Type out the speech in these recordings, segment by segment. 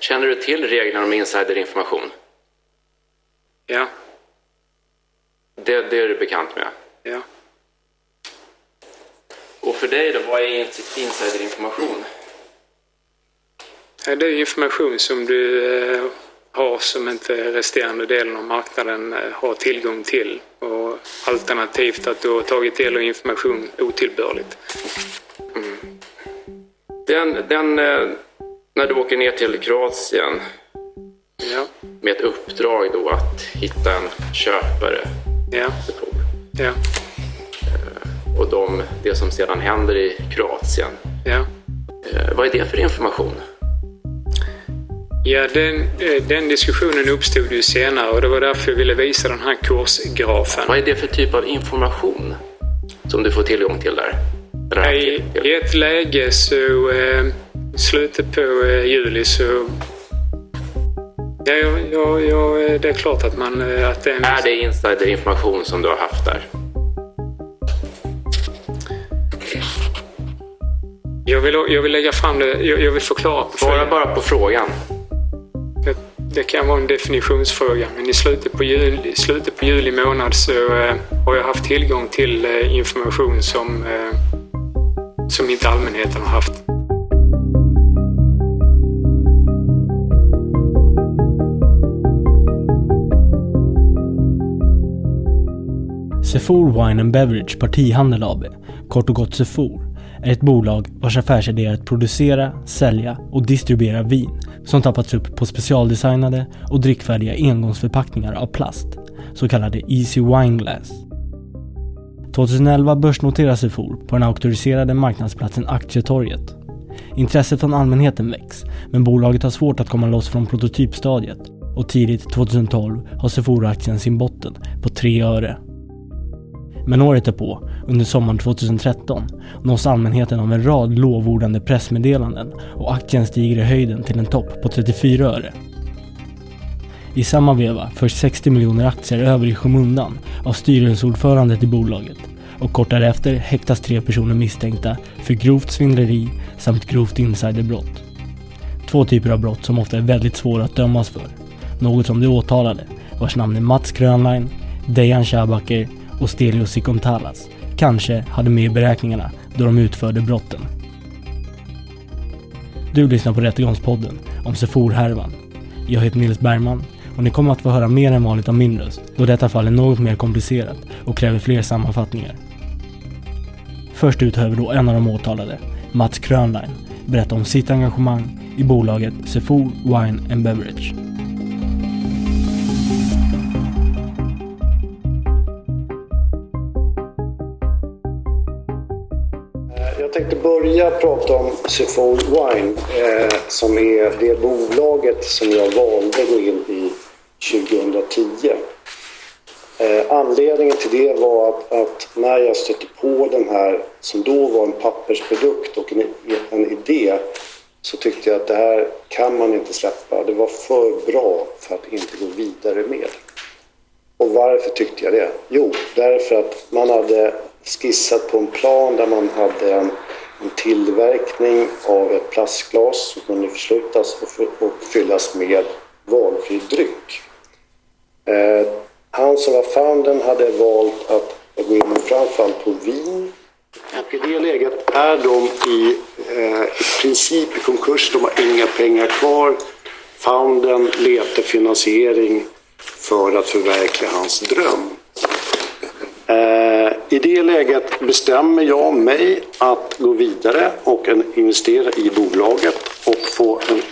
Känner du till reglerna om insiderinformation? Ja, Det, det är du bekant med. ja. Och för dig då, vad är ins- insiderinformation? Ja, Det är information som du eh, har som inte resterande delen av marknaden eh, har tillgång till. Och alternativt att du har tagit del av information otillbörligt. Den, den, eh, när du åker ner till Kroatien Ja, med ett uppdrag då att hitta en köpare ja, ja, och de, det som sedan händer i Kroatien. ja. Eh, vad är det för information? Ja, den, eh, den diskussionen uppstod ju senare och det var därför jag ville visa den här kursgrafen. Vad är det för typ av information som du får tillgång till där? I? I ett läge så eh, slutet på eh, juli så... Ja, ja, ja, det är klart att man... eh, Att det är en, Är det insiderinformation som du har haft där? jag, vill, jag vill lägga fram det. Jag, jag vill förklara. Svara bara på frågan. Det, det kan vara en definitionsfråga, men i slutet på juli, i slutet på juli månad så eh, har jag haft tillgång till eh, information som, eh, som inte allmänheten har haft. Sefor Wine and Beverage Partihandel AB, kort och gott Sefor, är ett bolag vars affärsidé är att producera, sälja och distribuera vin som tappats upp på specialdesignade och drickfärdiga engångsförpackningar av plast, så kallade Easy Wine Glass. 2011 börsnoteras Sefor på den auktoriserade marknadsplatsen Aktietorget. Intresset från allmänheten väcks, men bolaget har svårt att komma loss från prototypstadiet och tidigt 2012 har Sephora-aktien sin botten på 3 öre. Men året är på, under sommaren 2013, nås allmänheten av en rad lovordande pressmeddelanden och aktien stiger i höjden till en topp på 34 öre. I samma veva förs 60 miljoner aktier över i skymundan av styrelseordförandet i bolaget och kort därefter häktas tre personer misstänkta för grovt svindleri samt grovt insiderbrott. Två typer av brott som ofta är väldigt svåra att dömas för. Något som de åtalade, vars namn är Mats Krönlein, Dejan Shabaker och Stelios Sikontalas, kanske hade med i beräkningarna då de utförde brotten. Du lyssnar på Rättegångspodden om Sefor-härvan. Jag heter Nils Bergman och ni kommer att få höra mer än vanligt av min röst då detta fall är något mer komplicerat och kräver fler sammanfattningar. Först ut hör vi då en av de åtalade, Mats Krönlein, berätta om sitt engagemang i bolaget Sefor Wine and Beverage. Tänkte börja prata om Sephora Wine eh, som är det bolaget som jag valde att gå in i 2010. Eh, anledningen till det var att, att, när jag stötte på den här, som då var en pappersprodukt och en, en idé, så tyckte jag att det här kan man inte släppa. Det var för bra för att inte gå vidare med. Och varför tyckte jag det? Jo, därför att man hade skissat på en plan där man hade en, en tillverkning av ett plastglas som kunde förslutas och, och fyllas med valfri dryck. Eh, han som var foundern hade valt att gå in framförallt på vin. Och I det läget är de i, eh, i princip i konkurs. De har inga pengar kvar. Foundern letar finansiering för att förverkliga hans dröm. Eh, I det läget bestämmer jag mig att gå vidare och investera i bolaget och få en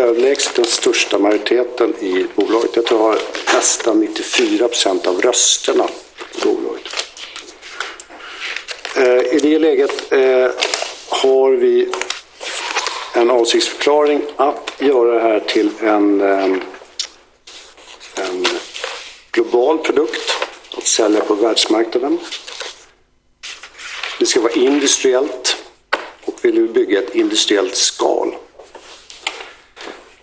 överlägset den största majoriteten i bolaget. Jag tror jag har nästan 94 procent av rösterna i bolaget. Eh, I det läget eh, har vi en avsiktsförklaring att göra det här till en, en global produkt att sälja på världsmarknaden. Det ska vara industriellt och vi vill bygga ett industriellt skal.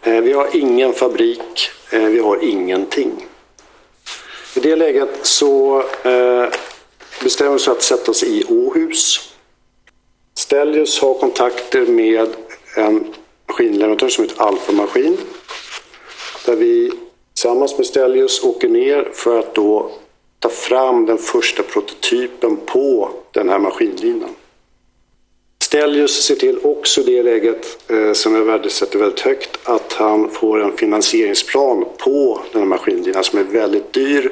Eh, vi har ingen fabrik, eh, vi har ingenting. I det läget så eh, bestämmer vi oss för att sätta oss i Åhus. Stellius har kontakter med en maskinleverantör som heter Alfa Maskin. Där vi tillsammans med Stellius åker ner för att då ta fram den första prototypen på den här maskinlinan. Stellius ser till också det läget, eh, som jag värdesätter väldigt högt, att han får en finansieringsplan på den här maskinlinan som är väldigt dyr.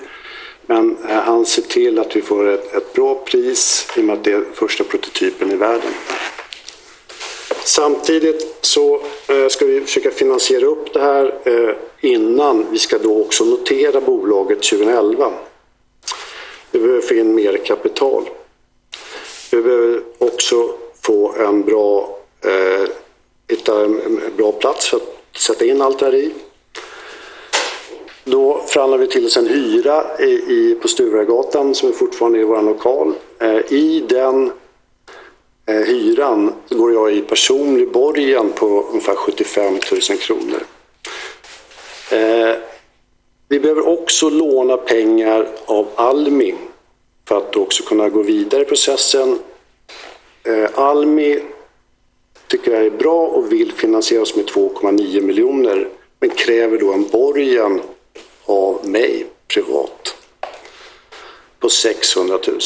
Men eh, han ser till att vi får ett, ett bra pris i och med att det är första prototypen i världen. Samtidigt så eh, ska vi försöka finansiera upp det här eh, innan vi ska då också notera bolaget 2011. Vi behöver få in mer kapital. Vi behöver också få en bra, eh, hitta en bra plats för att sätta in allt det här i. Då förhandlar vi till oss en hyra i, i, på Sturegatan som är fortfarande är vår lokal. Eh, I den eh, hyran går jag i personlig borgen på ungefär 75 000 kronor. Eh, vi behöver också låna pengar av Almi för att också kunna gå vidare i processen. Eh, Almi tycker jag är bra och vill finansiera oss med 2,9 miljoner men kräver då en borgen av mig privat på 600 000.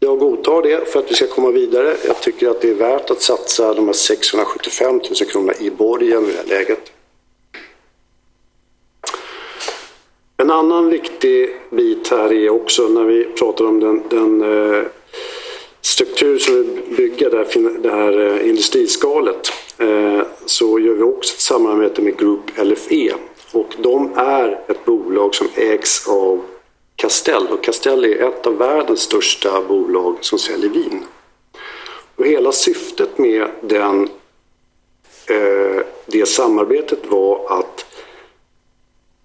Jag godtar det för att vi ska komma vidare. Jag tycker att det är värt att satsa de här 675 000 kronorna i borgen i det här läget. Annan viktig bit här är också när vi pratar om den, den eh, struktur som vi bygger det här, det här eh, industriskalet eh, så gör vi också ett samarbete med Group LFE och de är ett bolag som ägs av Castell och Castell är ett av världens största bolag som säljer vin. Och hela syftet med den, det samarbetet var att,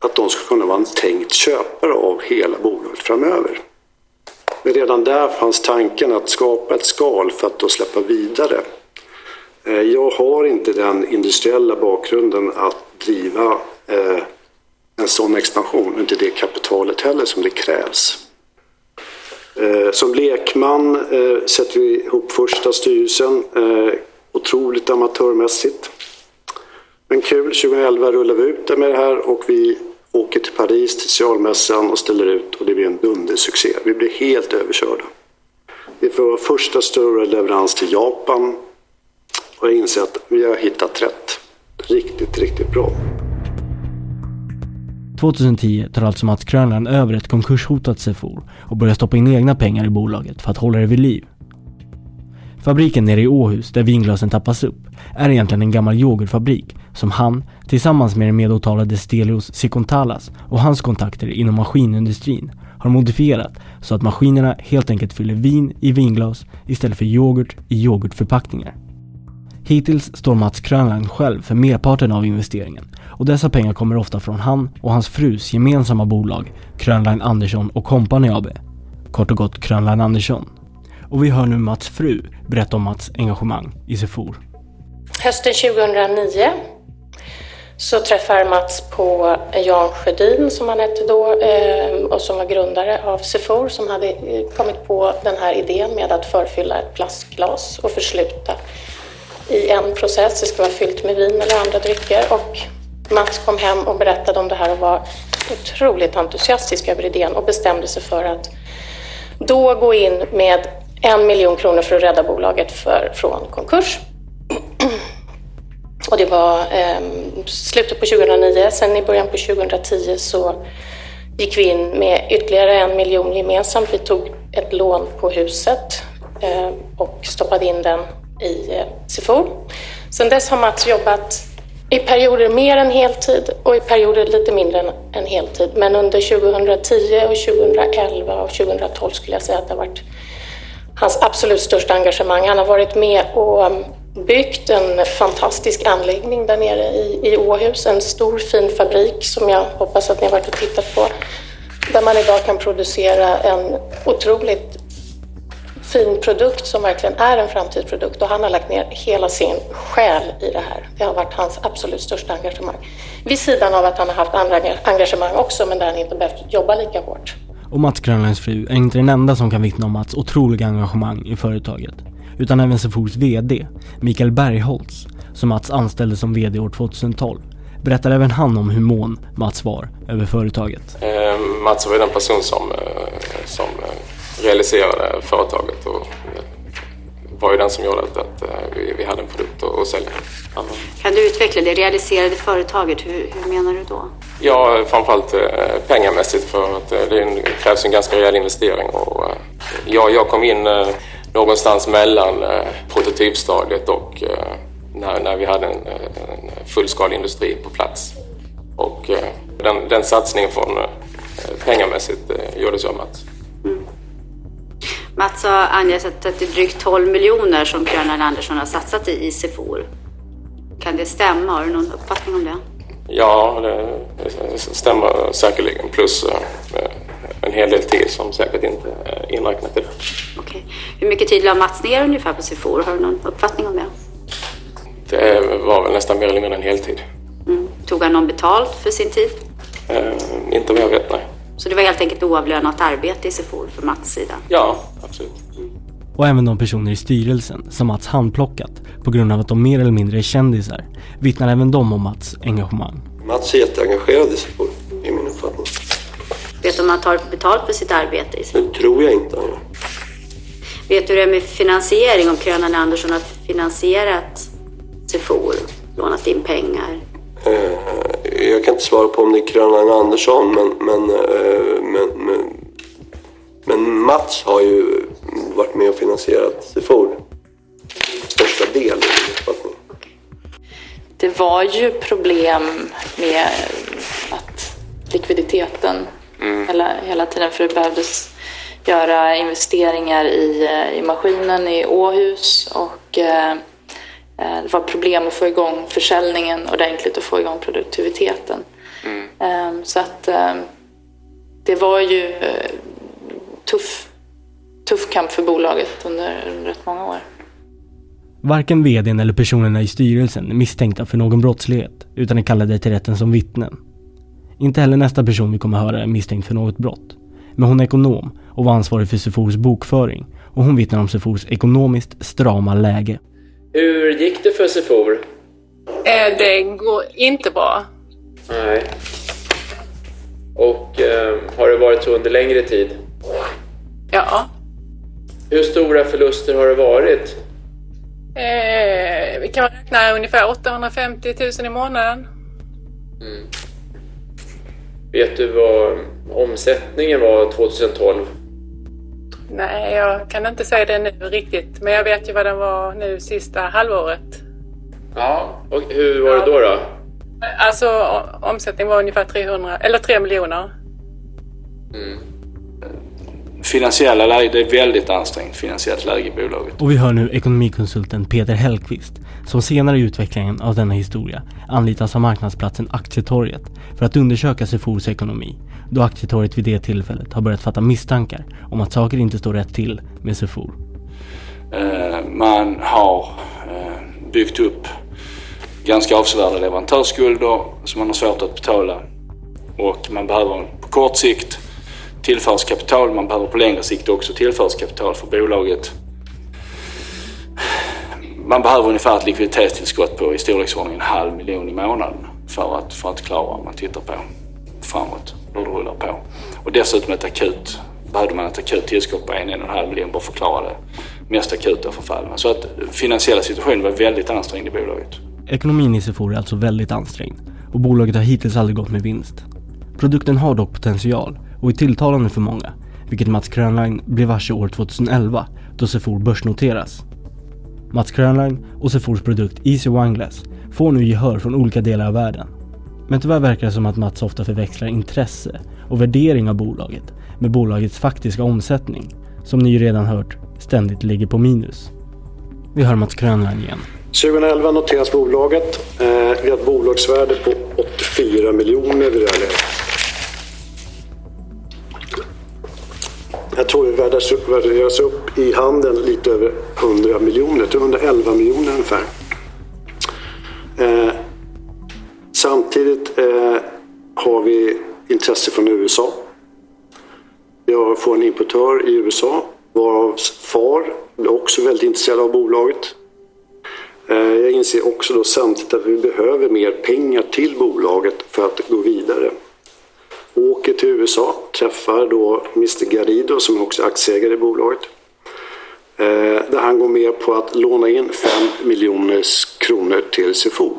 att de ska kunna vara en tänkt köpare av hela bolaget framöver. Men redan där fanns tanken att skapa ett skal för att då släppa vidare. Eh, jag har inte den industriella bakgrunden att driva eh, en sån expansion, inte det kapitalet heller som det krävs. Eh, som lekman sätter vi ihop första styrelsen, otroligt amatörmässigt. Men kul, 2011 rullar vi ut det med det här och vi åker till Paris till socialmässan och ställer ut och det blir en dundersuccé. Vi blir helt överkörda. Vi får vår första större leverans till Japan och jag inser att vi har hittat rätt. Riktigt, riktigt bra. 2010 tar alltså Mats Krönland över ett konkurshotat Sefor och börjar stoppa in egna pengar i bolaget för att hålla det vid liv. Fabriken nere i Åhus, där vinglasen tappas upp, är egentligen en gammal yoghurtfabrik som han, tillsammans med den medåtalade Stelios Sikontalas och hans kontakter inom maskinindustrin, har modifierat så att maskinerna helt enkelt fyller vin i vinglas istället för yoghurt i yoghurtförpackningar. Hittills står Mats Krönland själv för merparten av investeringen och dessa pengar kommer ofta från han och hans frus gemensamma bolag Krönlein Andersson och Company AB. Kort och gott Krönlein Andersson. Och vi hör nu Mats fru berätta om Mats engagemang i Sefor. Hösten 2009 så träffar Mats på Jan Sjödin som han hette då ehm, och som var grundare av Sefor som hade eh, kommit på den här idén med att förfylla ett plastglas och försluta i en process. Det ska vara fyllt med vin eller andra drycker och Mats kom hem och berättade om det här och var otroligt entusiastisk över idén och bestämde sig för att då gå in med en miljon kronor för att rädda bolaget för, från konkurs. Och det var eh, slutet på 2009. Sen i början på 2010 så gick vi in med ytterligare en miljon gemensamt. Vi tog ett lån på huset eh, och stoppade in den i eh, Sen dess har Mats jobbat i perioder mer än heltid och i perioder lite mindre än, än heltid. Men under 2010 och 2011 och 2012 skulle jag säga att det har varit hans absolut största engagemang. Han har varit med och um, byggt en fantastisk anläggning där nere i, i Åhus. En stor fin fabrik som jag hoppas att ni har varit och tittat på. Där man idag kan producera en otroligt fin produkt som verkligen är en framtidsprodukt och han har lagt ner hela sin själ i det här. Det har varit hans absolut största engagemang. Vid sidan av att han har haft andra engagemang också men där han inte behövt jobba lika hårt. Och Mats Grönlunds fru är inte den enda som kan vittna om Mats otroliga engagemang i företaget. Utan även Sefors VD, Mikael Bergholtz, som Mats anställde som VD år 2012, berättar även han om hur mån Mats var över företaget. Eh, Mats var ju den person som, eh, som eh, realiserade företaget och eh, var ju den som gjorde att, att vi, vi hade en produkt att, att sälja. Ja. Kan du utveckla det realiserade företaget? Hur, hur menar du då? Ja, framförallt eh, pengamässigt för att eh, det krävs en ganska rejäl investering. Och, eh, ja, jag kom in eh, någonstans mellan eh, prototypstadiet och eh, när, när vi hade en, en fullskalig industri på plats. Och eh, den, den satsningen från eh, pengamässigt eh, gjordes av Mats. Mats har angett att det är drygt 12 miljoner som Krönar Andersson har satsat i Isefor. Kan det stämma? Har du någon uppfattning om det? Ja, det stämmer säkerligen. Plus eh, en hel del tid som säkert inte är inräknat i det. Okej. Hur mycket tid la Mats ner ungefär på Sefor? Har du någon uppfattning om det? Det var väl nästan mer eller mindre en heltid. Mm. Tog han någon betalt för sin tid? Eh, inte vad jag vet, nej. Så det var helt enkelt oavlönat arbete i Sefor för Mats sida? Ja, absolut. Mm. Och även de personer i styrelsen som Mats handplockat på grund av att de mer eller mindre är kändisar vittnar även de om Mats engagemang. Mats är jätteengagerad i Sefor, i min uppfattning. Vet du om han tar betalt för sitt arbete? I det tror jag inte. Vet du hur det är med finansiering? Om Krönan Andersson har finansierat Sefor? Lånat in pengar? Eh, jag kan inte svara på om det är Krönan Andersson, men, men, eh, men, men, men Mats har ju varit med och finansierat Sefor. Största del i min uppfattning. Det var ju problem med att likviditeten mm. hela, hela tiden för det behövdes göra investeringar i, eh, i maskinen i Åhus och eh, det var problem att få igång försäljningen ordentligt och få igång produktiviteten. Mm. Eh, så att eh, det var ju eh, tuff, tuff kamp för bolaget under, under rätt många år. Varken vdn eller personerna i styrelsen är misstänkta för någon brottslighet utan är kallade till rätten som vittnen. Inte heller nästa person vi kommer höra är misstänkt för något brott. Men hon är ekonom och var ansvarig för Sefors bokföring och hon vittnar om Sefors ekonomiskt strama läge. Hur gick det för Sefor? Eh, det går inte bra. Nej. Och eh, har det varit så under längre tid? Ja. Hur stora förluster har det varit? Eh, vi kan räkna ungefär 850 000 i månaden. Mm. Vet du vad omsättningen var 2012? Nej, jag kan inte säga det nu riktigt. Men jag vet ju vad den var nu sista halvåret. Ja, och hur var det då? då? Alltså omsättningen var ungefär 300, eller 3 miljoner. Mm. finansiella läget, det är väldigt ansträngt finansiellt läge i bolaget. Och vi hör nu ekonomikonsulten Peter Hellqvist som senare i utvecklingen av denna historia anlitas av marknadsplatsen Aktietorget för att undersöka Sefors ekonomi då Aktietorget vid det tillfället har börjat fatta misstankar om att saker inte står rätt till med Sefor. Eh, man har eh, byggt upp ganska avsevärda leverantörsskulder som man har svårt att betala och man behöver på kort sikt tillförs kapital. Man behöver på längre sikt också tillförs kapital för bolaget. Man behöver ungefär ett likviditetstillskott på i storleksordningen en halv miljon i månaden för att, för att klara om man tittar på framåt hur det rullar på. Och dessutom ett akut, behövde man ett akut tillskott på en, en och en halv miljon bara för att det mest akuta förfallen. Så att finansiella situationen var väldigt ansträngd i bolaget. Ekonomin i Sefor är alltså väldigt ansträngd och bolaget har hittills aldrig gått med vinst. Produkten har dock potential och är tilltalande för många, vilket Mats Krönlein blev varse år 2011 då Sefor börsnoteras. Mats Krönlein och Sefors produkt Easy Wineglass får nu gehör från olika delar av världen. Men tyvärr verkar det som att Mats ofta förväxlar intresse och värdering av bolaget med bolagets faktiska omsättning, som ni ju redan hört ständigt ligger på minus. Vi hör Mats Krönlein igen. 2011 noteras bolaget. Eh, vi har ett bolagsvärde på 84 miljoner vid det här läget. Jag tror vi värderas upp i handeln lite över 100 miljoner, till 111 miljoner ungefär. Eh, intresse från USA. Jag får en importör i USA varav far är också väldigt intresserad av bolaget. Eh, jag inser också då samtidigt att vi behöver mer pengar till bolaget för att gå vidare. Åker till USA, träffar då Mr Garrido som också är aktieägare i bolaget. Eh, där han går med på att låna in 5 miljoner kronor till Sefor.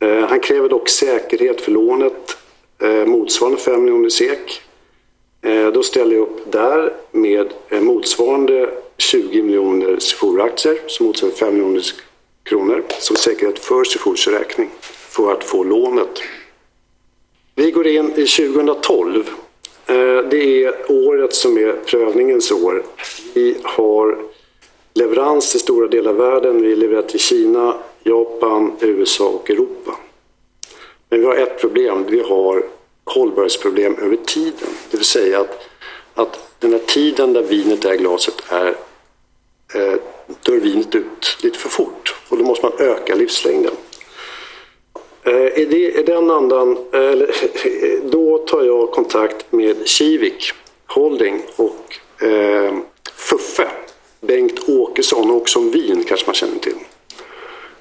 Eh, han kräver dock säkerhet för lånet Eh, motsvarande 5 miljoner SEK. Eh, då ställer jag upp där med eh, motsvarande 20 miljoner Sefor-aktier som motsvarar 5 miljoner kronor som säkerhet för Sefors räkning för att få lånet. Vi går in i 2012. Det är året som är prövningens år. Vi har leverans till stora delar av världen. Vi levererar till Kina, Japan, USA och Europa. Men vi har ett problem. Vi har hållbarhetsproblem över tiden. Det vill säga att, att den här tiden där vinet är i glaset är eh, dör vinet ut lite för fort och då måste man öka livslängden. Eh, I, det, I den andan, eh, då tar jag kontakt med Kivik Holding och eh, Fuffe, Bengt Åkesson och som vin kanske man känner till.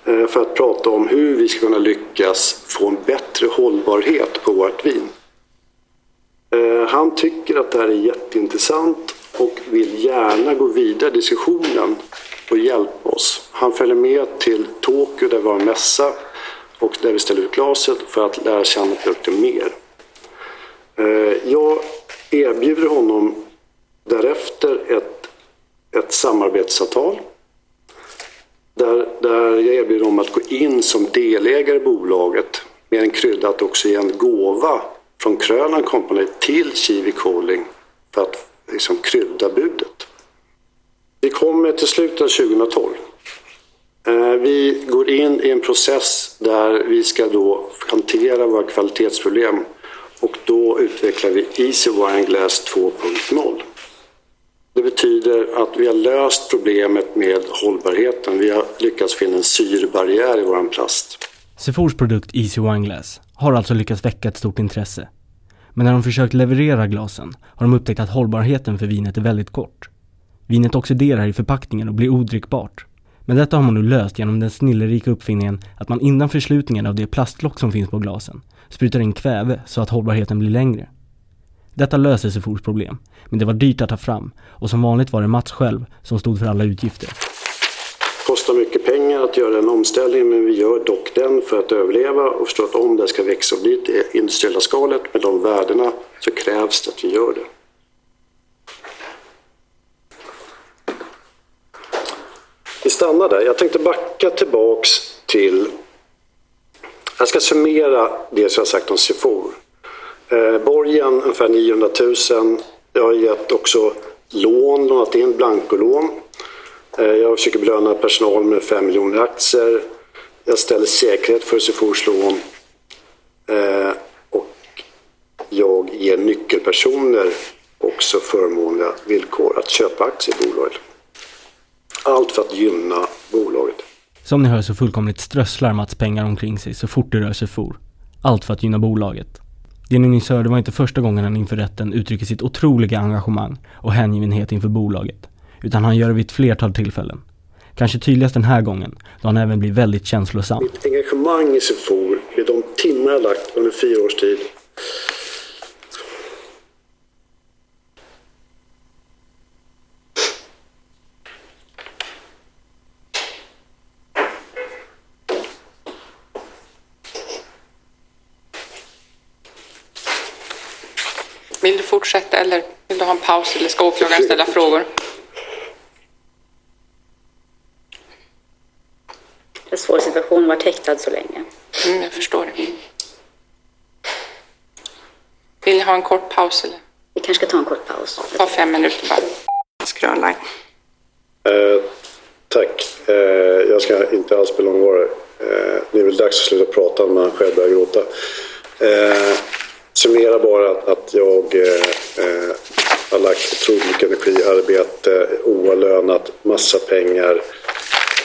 Eh, för att prata om hur vi ska kunna lyckas få en bättre hållbarhet på vårt vin. Eh, han tycker att det här är jätteintressant och vill gärna gå vidare i diskussionen och hjälpa oss. Han följer med till Tokyo där vi har en mässa och där vi ställer ut glaset för att lära känna produkten mer. Eh, jag erbjuder honom därefter ett, ett samarbetsavtal där, där jag erbjuder dem att gå in som delägare i bolaget med en krydda att också ge en gåva från Krönan Company till Kivik Holding för att liksom krydda budet. Vi kommer till slutet av 2012. Eh, vi går in i en process där vi ska då hantera våra kvalitetsproblem och då utvecklar vi Easy Wine Glass 2.0. Det betyder att vi har löst problemet med hållbarheten. Vi har lyckats finna en syrebarriär i vår plast. Sefors produkt Easy Wine Glass har alltså lyckats väcka ett stort intresse. Men när de försökt leverera glasen har de upptäckt att hållbarheten för vinet är väldigt kort. Vinet oxiderar i förpackningen och blir odrickbart. Men detta har man nu löst genom den snillerika uppfinningen att man innan förslutningen av det plastlock som finns på glasen sprutar in kväve så att hållbarheten blir längre. Detta löste Sefors problem, men det var dyrt att ta fram och som vanligt var det Mats själv som stod för alla utgifter. Det kostar mycket pengar att göra en omställning men vi gör dock den för att överleva och förstå att om det ska växa och bli det industriella skalet med de värdena så krävs det att vi gör det. Vi stannar där. Jag tänkte backa tillbaks till... Jag ska summera det som jag sagt om Sefor. Eh, borgen ungefär 900 000. Jag har gett också lån, lånat in blankolån. Eh, jag försöker belöna personal med 5 miljoner aktier. Jag ställer säkerhet för Sifors lån. Eh, och jag ger nyckelpersoner också förmånliga villkor att köpa aktier i bolaget. Allt för att gynna bolaget. Som ni hör så fullkomligt strösslar Mats pengar omkring sig så fort det rör sig for. Allt för att gynna bolaget. Det ni nyss hörde var inte första gången han inför rätten uttrycker sitt otroliga engagemang och hängivenhet inför bolaget. Utan han gör det vid ett flertal tillfällen. Kanske tydligast den här gången, då han även blir väldigt känslosam. Mitt engagemang i Sefor, i de timmar jag lagt under fyra års tid, Vill du fortsätta eller vill du ha en paus eller ska åklagaren ställa frågor? Det är en svår situation att vara häktad så länge. Mm, jag förstår det. Vill ni ha en kort paus eller? Vi kanske ska ta en kort paus. Ta fem minuter bara. Eh, tack. Eh, jag ska inte alls bli långvarig. Eh, det är väl dags att sluta prata när man själv börjar gråta. Eh, summera bara att, jag eh, eh, har lagt otroligt mycket energi, arbete, oavlönat, massa pengar.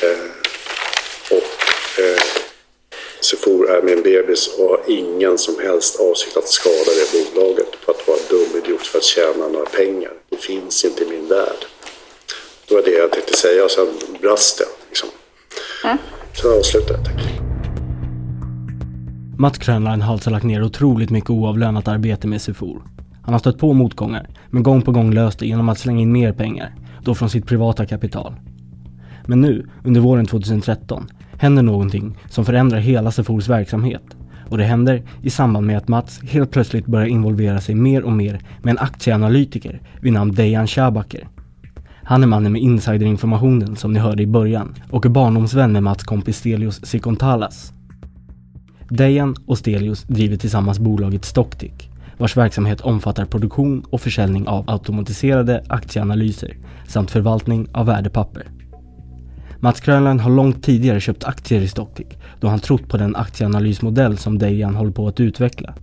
Eh, och eh, Sefor är min bebis och har ingen som helst avsikt att skada det bolaget för att vara dum idiot för att tjäna några pengar. Det finns inte i min värld. Det var det jag tänkte säga och sen brast det. Liksom. Mm. Så avslutar jag, tack. Mats Krönlein har alltså lagt ner otroligt mycket oavlönat arbete med Sefor. Han har stött på motgångar, men gång på gång löst det genom att slänga in mer pengar, då från sitt privata kapital. Men nu, under våren 2013, händer någonting som förändrar hela Sefors verksamhet. Och det händer i samband med att Mats helt plötsligt börjar involvera sig mer och mer med en aktieanalytiker vid namn Dejan Schabacker. Han är mannen med insiderinformationen som ni hörde i början och är barndomsvän med Mats kompis Stelios Sikontalas. Dejan och Stelius driver tillsammans bolaget Stocktick vars verksamhet omfattar produktion och försäljning av automatiserade aktieanalyser samt förvaltning av värdepapper. Mats Krönland har långt tidigare köpt aktier i Stocktick då han trott på den aktieanalysmodell som Dejan håller på att utveckla.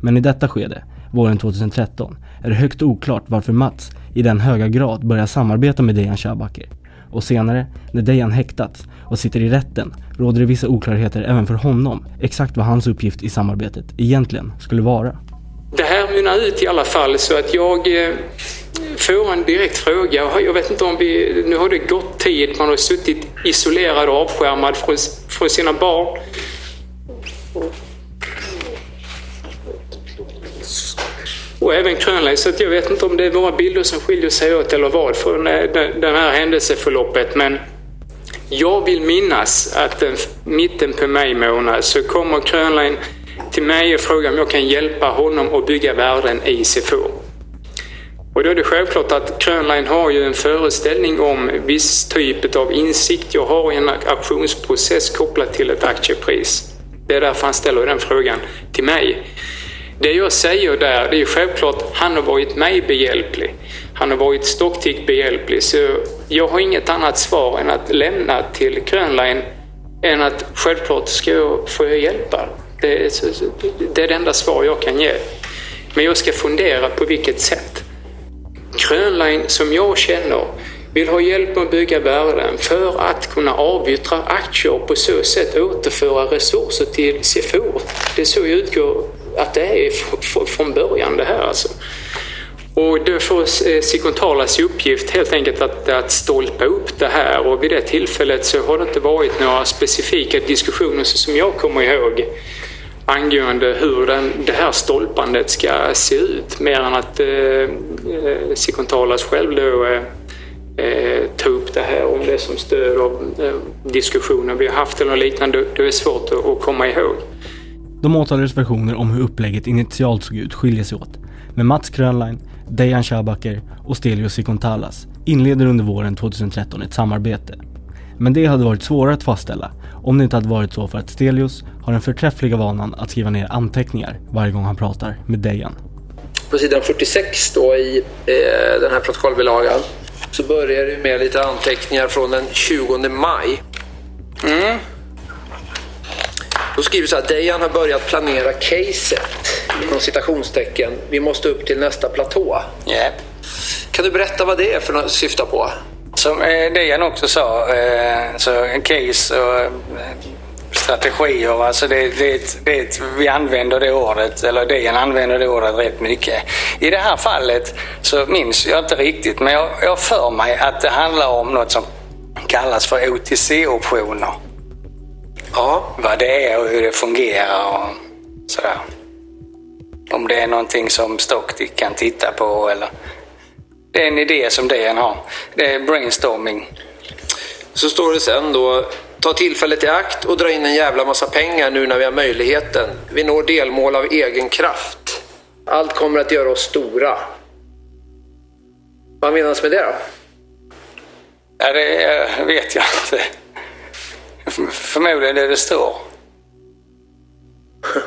Men i detta skede, våren 2013, är det högst oklart varför Mats i den höga grad börjar samarbeta med Dejan Shabaker. Och senare, när Dejan häktats och sitter i rätten, råder det vissa oklarheter även för honom exakt vad hans uppgift i samarbetet egentligen skulle vara. Det här mynnar ut i alla fall så att jag eh, får en direkt fråga. Jag vet inte om vi... Nu har det gått tid. Man har suttit isolerad och avskärmad från, från sina barn. Och även Krönlein, så att jag vet inte om det är våra bilder som skiljer sig åt eller vad från det här händelseförloppet. Men jag vill minnas att den, mitten på maj månad så kommer Krönlein till mig och frågar om jag kan hjälpa honom att bygga värden i CFO. Och då är det självklart att Krönlein har ju en föreställning om viss typ av insikt jag har i en auktionsprocess kopplat till ett aktiepris. Det är därför han ställer den frågan till mig. Det jag säger där, det är självklart, han har varit mig behjälplig. Han har varit Stocktick behjälplig. Så jag har inget annat svar än att lämna till Krönlein än att självklart ska jag, får jag hjälpa. Det är, det är det enda svar jag kan ge. Men jag ska fundera på vilket sätt. Krönlein, som jag känner, vill ha hjälp med att bygga värden för att kunna avyttra aktier och på så sätt återföra resurser till Sefor. Det är så jag utgår att det är från början det här alltså. Och då får eh, Sikontalas uppgift helt enkelt att, att stolpa upp det här och vid det tillfället så har det inte varit några specifika diskussioner så som jag kommer ihåg angående hur den, det här stolpandet ska se ut mer än att eh, eh Sikontalas själv då eh, eh ta upp det här om det som stöd av eh, diskussioner vi har haft eller liknande. Det är svårt att, att komma ihåg. De åtalades versioner om hur upplägget initialt såg ut skiljer sig åt. Men Mats Krönlein, Dejan Shabaker och Stelios Sikontalas inleder under våren 2013 ett samarbete. Men det hade varit svårare att fastställa om det inte hade varit så för att Stelios har den förträffliga vanan att skriva ner anteckningar varje gång han pratar med Dejan. på sidan 46 då i eh, den här protokollbilagan så börjar det med lite anteckningar från den 20 maj. Mm. Då skriver så här, Dejan har börjat planera caset, inom citationstecken. Vi måste upp till nästa platå. Ja. Kan du berätta vad det är för något syftar på? Som eh, Dejan också sa, eh, så en case och eh, strategier, alltså det, det, det, vi använder det ordet, eller Dejan använder det ordet rätt mycket. I det här fallet så minns jag inte riktigt, men jag jag för mig att det handlar om något som kallas för OTC-optioner. Ja. Vad det är och hur det fungerar och sådär. Om det är någonting som Stocktick kan titta på eller... Det är en idé som DN har. Det är brainstorming. Så står det sen då, ta tillfället i akt och dra in en jävla massa pengar nu när vi har möjligheten. Vi når delmål av egen kraft. Allt kommer att göra oss stora. Vad menas med det då? Ja, det eh, vet jag inte. Förmodligen det det står.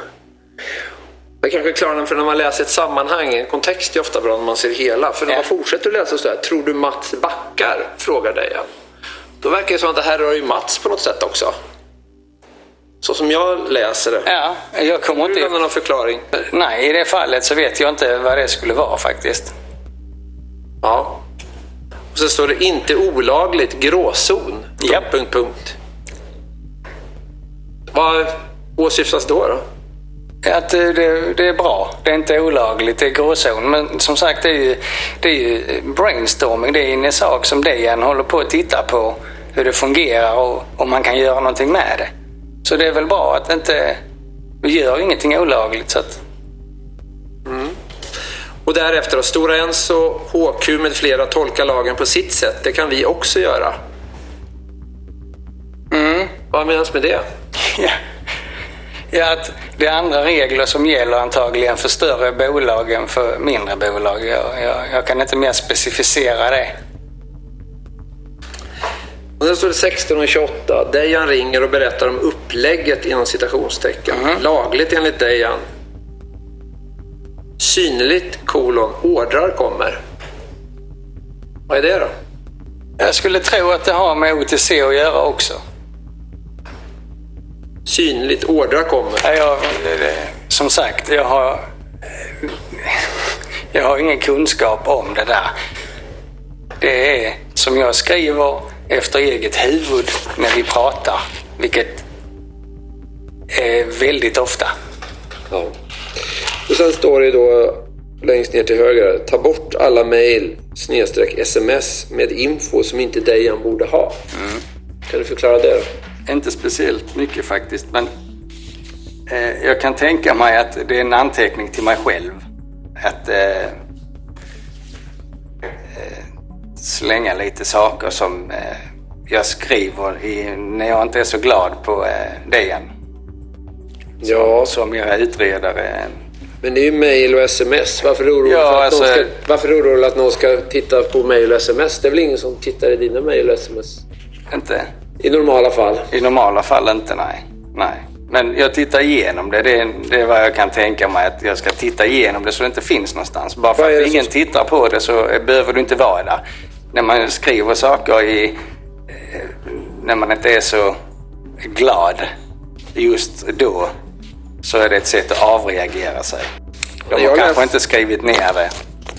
Det kanske klarar för när man läser ett sammanhang, en kontext är ofta bra när man ser hela. För när man fortsätter att läsa så här, tror du Mats backar? Frågar Dejan. Då verkar det som att det här rör ju Mats på något sätt också. Så som jag läser det. Ja, jag kommer inte... Utan någon förklaring. Nej, i det fallet så vet jag inte vad det skulle vara faktiskt. Ja. Och så står det inte olagligt, gråzon. Ja. Punkt, punkt. Vad åsyftas då? då? Att det, det, det är bra. Det är inte olagligt, det är gråzon. Men som sagt, det är ju, det är ju brainstorming. Det är en sak som DN håller på att titta på. Hur det fungerar och om man kan göra någonting med det. Så det är väl bra att inte... Vi gör ingenting olagligt så att... Mm. Och därefter har Stora Enso, HQ med flera tolkar lagen på sitt sätt. Det kan vi också göra. Mm. Vad menas med det? Ja. Ja, att det är andra regler som gäller antagligen för större bolag än för mindre bolag. Jag, jag, jag kan inte mer specificera det. Och sen står det 16 och 28. Dejan ringer och berättar om upplägget inom citationstecken. Lagligt enligt Dejan. Synligt, kolon, ordrar kommer. Vad är det då? Jag skulle tro att det har med OTC att göra också. Synligt, ordrar kommer. Ja, jag, som sagt, jag har, jag har ingen kunskap om det där. Det är som jag skriver efter eget huvud när vi pratar, vilket är väldigt ofta. Ja. Och sen står det då längst ner till höger, ta bort alla mejl snedstreck sms med info som inte Dejan borde ha. Kan du förklara det? Då? Inte speciellt mycket faktiskt, men eh, jag kan tänka mig att det är en anteckning till mig själv. Att eh, eh, slänga lite saker som eh, jag skriver i, när jag inte är så glad på eh, DN. Ja. Som era utredare. Men det är ju mejl och sms. Varför är du orolig Ja, alltså- ska, varför är att någon ska titta på mejl och sms? Det är väl ingen som tittar i dina mejl och sms? Inte? I normala fall? I normala fall inte, nej. nej. Men jag tittar igenom det. Det är, det är vad jag kan tänka mig. Att jag ska titta igenom det så det inte finns någonstans. Bara för att ingen som- tittar på det så behöver du inte vara där. När man skriver saker i... eh, När man inte är så glad just då så är det ett sätt att avreagera sig. De har kanske läs- inte skrivit ner det.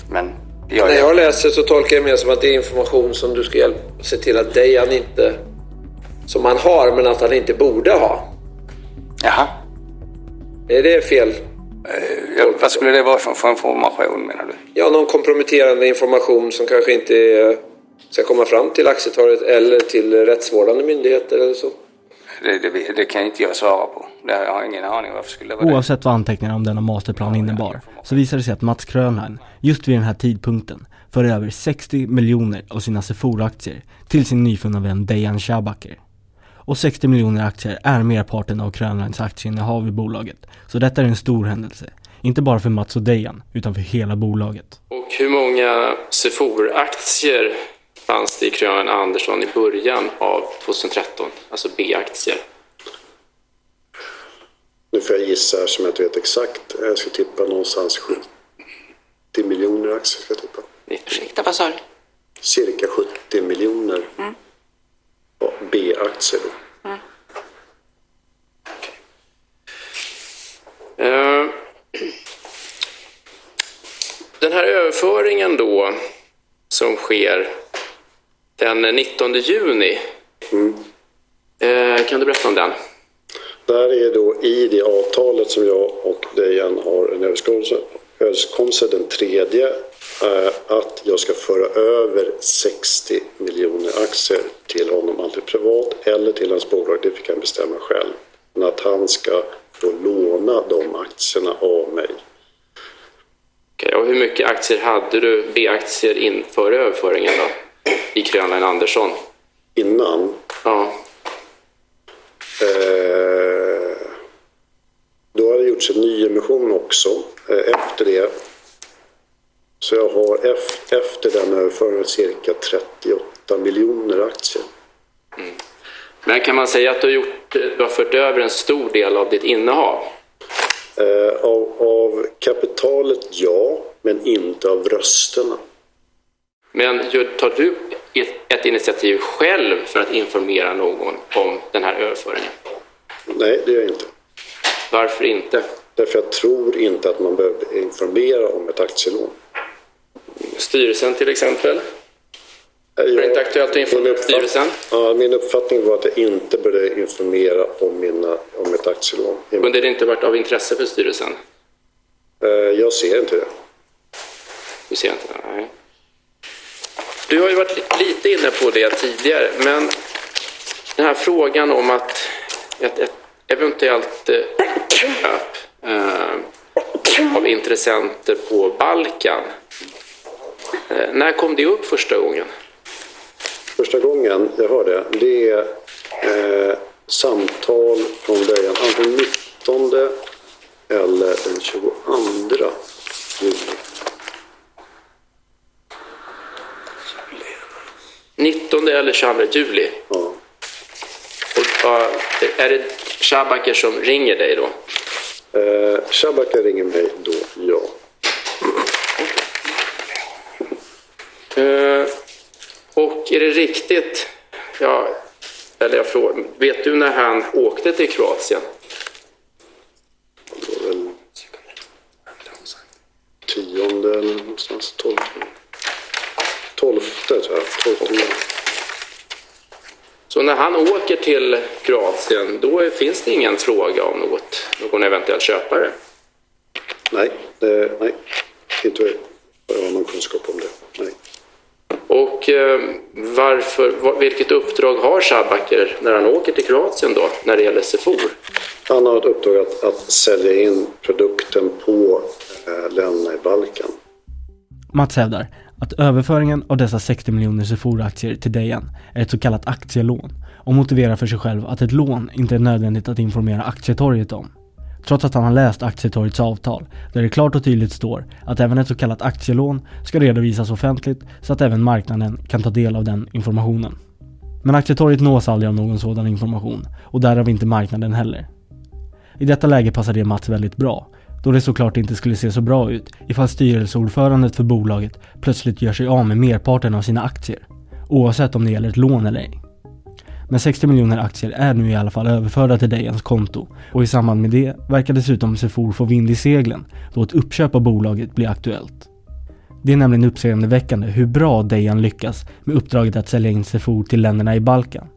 Men jag När jag läser så tolkar jag mer som att det är information som du ska hjälpa, se till att Dejan inte... Som han har, men att han inte borde ha. Jaha. Är det fel? Ja, vad skulle det vara för, för information menar du? Ja, någon komprometterande information som kanske inte är, ska komma fram till aktietorget eller till rättsvårdande myndigheter eller så. Det, det, det kan inte jag svara på. Det har jag ingen aning varför skulle det vara. Oavsett vad anteckningarna om denna masterplan innebar, så visade det sig att Mats Krönlein, just vid den här tidpunkten, för över 60 miljoner av sina Sephora-aktier till sin nyfunna vän Dejan Shabaker. Och 60 miljoner aktier är merparten av Krönleins aktieinnehav i bolaget. Så detta är en stor händelse. Inte bara för Mats och Dejan, utan för hela bolaget. Och hur många Sefor-aktier fanns det i Krön Andersson i början av 2013? Alltså B-aktier. Nu får jag gissa här som jag inte vet exakt. Jag ska tippa någonstans sju. miljoner aktier ska jag tippa. Ursäkta, vad sa du? Cirka 70 miljoner Mm. B-aktier då. Eh, Den här överföringen då som sker den 19 juni. Eh, Kan du berätta om den? Där är då i det avtalet som jag och Dejan har en överenskommelse, överenskommelse den tredje att jag ska föra över 60 miljoner aktier till honom, antingen privat eller till hans bolag. Det fick han bestämma själv. Men att han ska få låna de aktierna av mig. Okej, och hur mycket aktier hade du, B-aktier, inför överföringen då? I Grönland Andersson? Innan? Ja. Eh, då har det gjorts en nyemission också eh, efter det. Så jag har ef- efter den överföringen cirka 38 miljoner aktier. Men kan man säga att du har, gjort, du har fört över en stor del av ditt innehav? Eh, av, av kapitalet ja, men inte av rösterna. Men tar du ett, ett initiativ själv för att informera någon om den här överföringen? Nej, det gör jag inte. Varför inte? Därför jag tror inte att man behöver informera om ett aktielån. Styrelsen till exempel? Är det inte aktuellt att informera styrelsen? Ja, min uppfattning var att jag inte borde informera om, mina, om ett aktielån. Kunde det inte varit av intresse för styrelsen? Eh, jag ser inte det. Du ser inte det? Nej. Du har ju varit li- lite inne på det tidigare, men den här frågan om att ett, ett eventuellt eh, köp eh, av intressenter på Balkan. Eh, när kom det upp första gången? Första gången jag hör det, det är eh, samtal från början, antingen 19 eller den 22 juli. 19 eller 22 juli? Ja. Och, eh, är det Shabaker som ringer dig då? Eh, Shabaka ringer mig då, ja. Och är det riktigt, ja, eller jag frågar, vet du när han åkte till Kroatien? Tionde eller någonstans, tolfte. Tolfte tror jag, tolfte. Så när han åker till Kroatien, då finns det ingen fråga om något, någon eventuell köpare? Nej, det, nej, inte vad jag har någon kunskap om det. Nej. Och eh, varför, vilket uppdrag har Shabaker när han åker till Kroatien då, när det gäller Sefor? Han har ett uppdrag att, att sälja in produkten på eh, länderna i Balkan. Mats hävdar att överföringen av dessa 60 miljoner Sephora-aktier till Dejan är ett så kallat aktielån och motiverar för sig själv att ett lån inte är nödvändigt att informera aktietorget om. Trots att han har läst aktietorgets avtal där det klart och tydligt står att även ett så kallat aktielån ska redovisas offentligt så att även marknaden kan ta del av den informationen. Men aktietorget nås aldrig av någon sådan information och därav inte marknaden heller. I detta läge passar det Mats väldigt bra då det såklart inte skulle se så bra ut ifall styrelseordförandet för bolaget plötsligt gör sig av med merparten av sina aktier, oavsett om det gäller ett lån eller ej. Men 60 miljoner aktier är nu i alla fall överförda till Dejans konto och i samband med det verkar dessutom Sefor få vind i seglen då ett uppköp av bolaget blir aktuellt. Det är nämligen uppseendeväckande hur bra Dejan lyckas med uppdraget att sälja in Sefor till länderna i Balkan.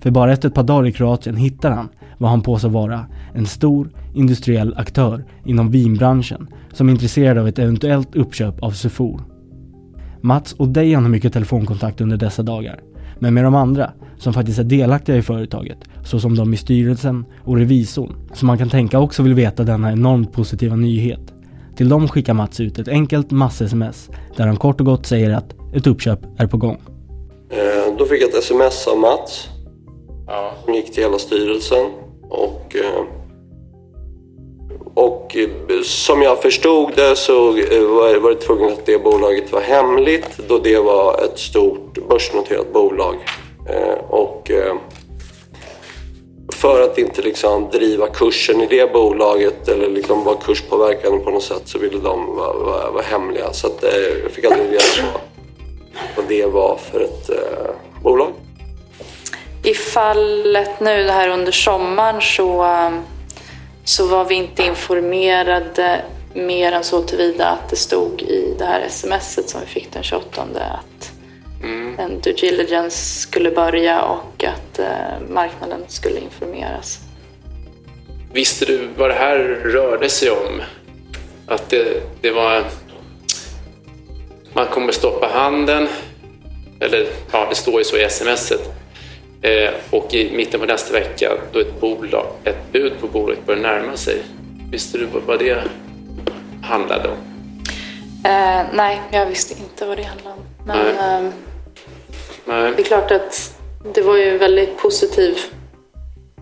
För bara efter ett par dagar i Kroatien hittar han vad han påstår vara en stor industriell aktör inom vinbranschen som är intresserad av ett eventuellt uppköp av Sefor. Mats och Dejan har mycket telefonkontakt under dessa dagar. Men med de andra, som faktiskt är delaktiga i företaget, såsom de i styrelsen och revisorn, som man kan tänka också vill veta denna enormt positiva nyhet. Till dem skickar Mats ut ett enkelt mass-sms där han kort och gott säger att ett uppköp är på gång. Eh, Då fick jag ett sms av Mats. Som gick till hela styrelsen. Och, eh, och eh, som jag förstod det så eh, var det tvungen att det bolaget var hemligt då det var ett stort börsnoterat bolag. Eh, och för att inte liksom driva kursen i det bolaget eller liksom vara kurspåverkande på något sätt så ville de vara, vara, vara hemliga. Så att, jag fick aldrig reda på vad det var för ett eh, bolag. I fallet nu det här under sommaren så, så var vi inte informerade mer än så tillvida att det stod i det här smset som vi fick den 28 att Mm. en due diligence skulle börja och att eh, marknaden skulle informeras. Visste du vad det här rörde sig om? Att det, det var... Man kommer stoppa handeln. Eller ja, det står ju så i smset. Eh, och i mitten på nästa vecka då ett, bolag, ett bud på bolaget börjar närma sig. Visste du vad, det handlade om? Eh, nej, jag visste inte vad det handlade om. Men eh, Nej. det är klart att det var ju en väldigt positiv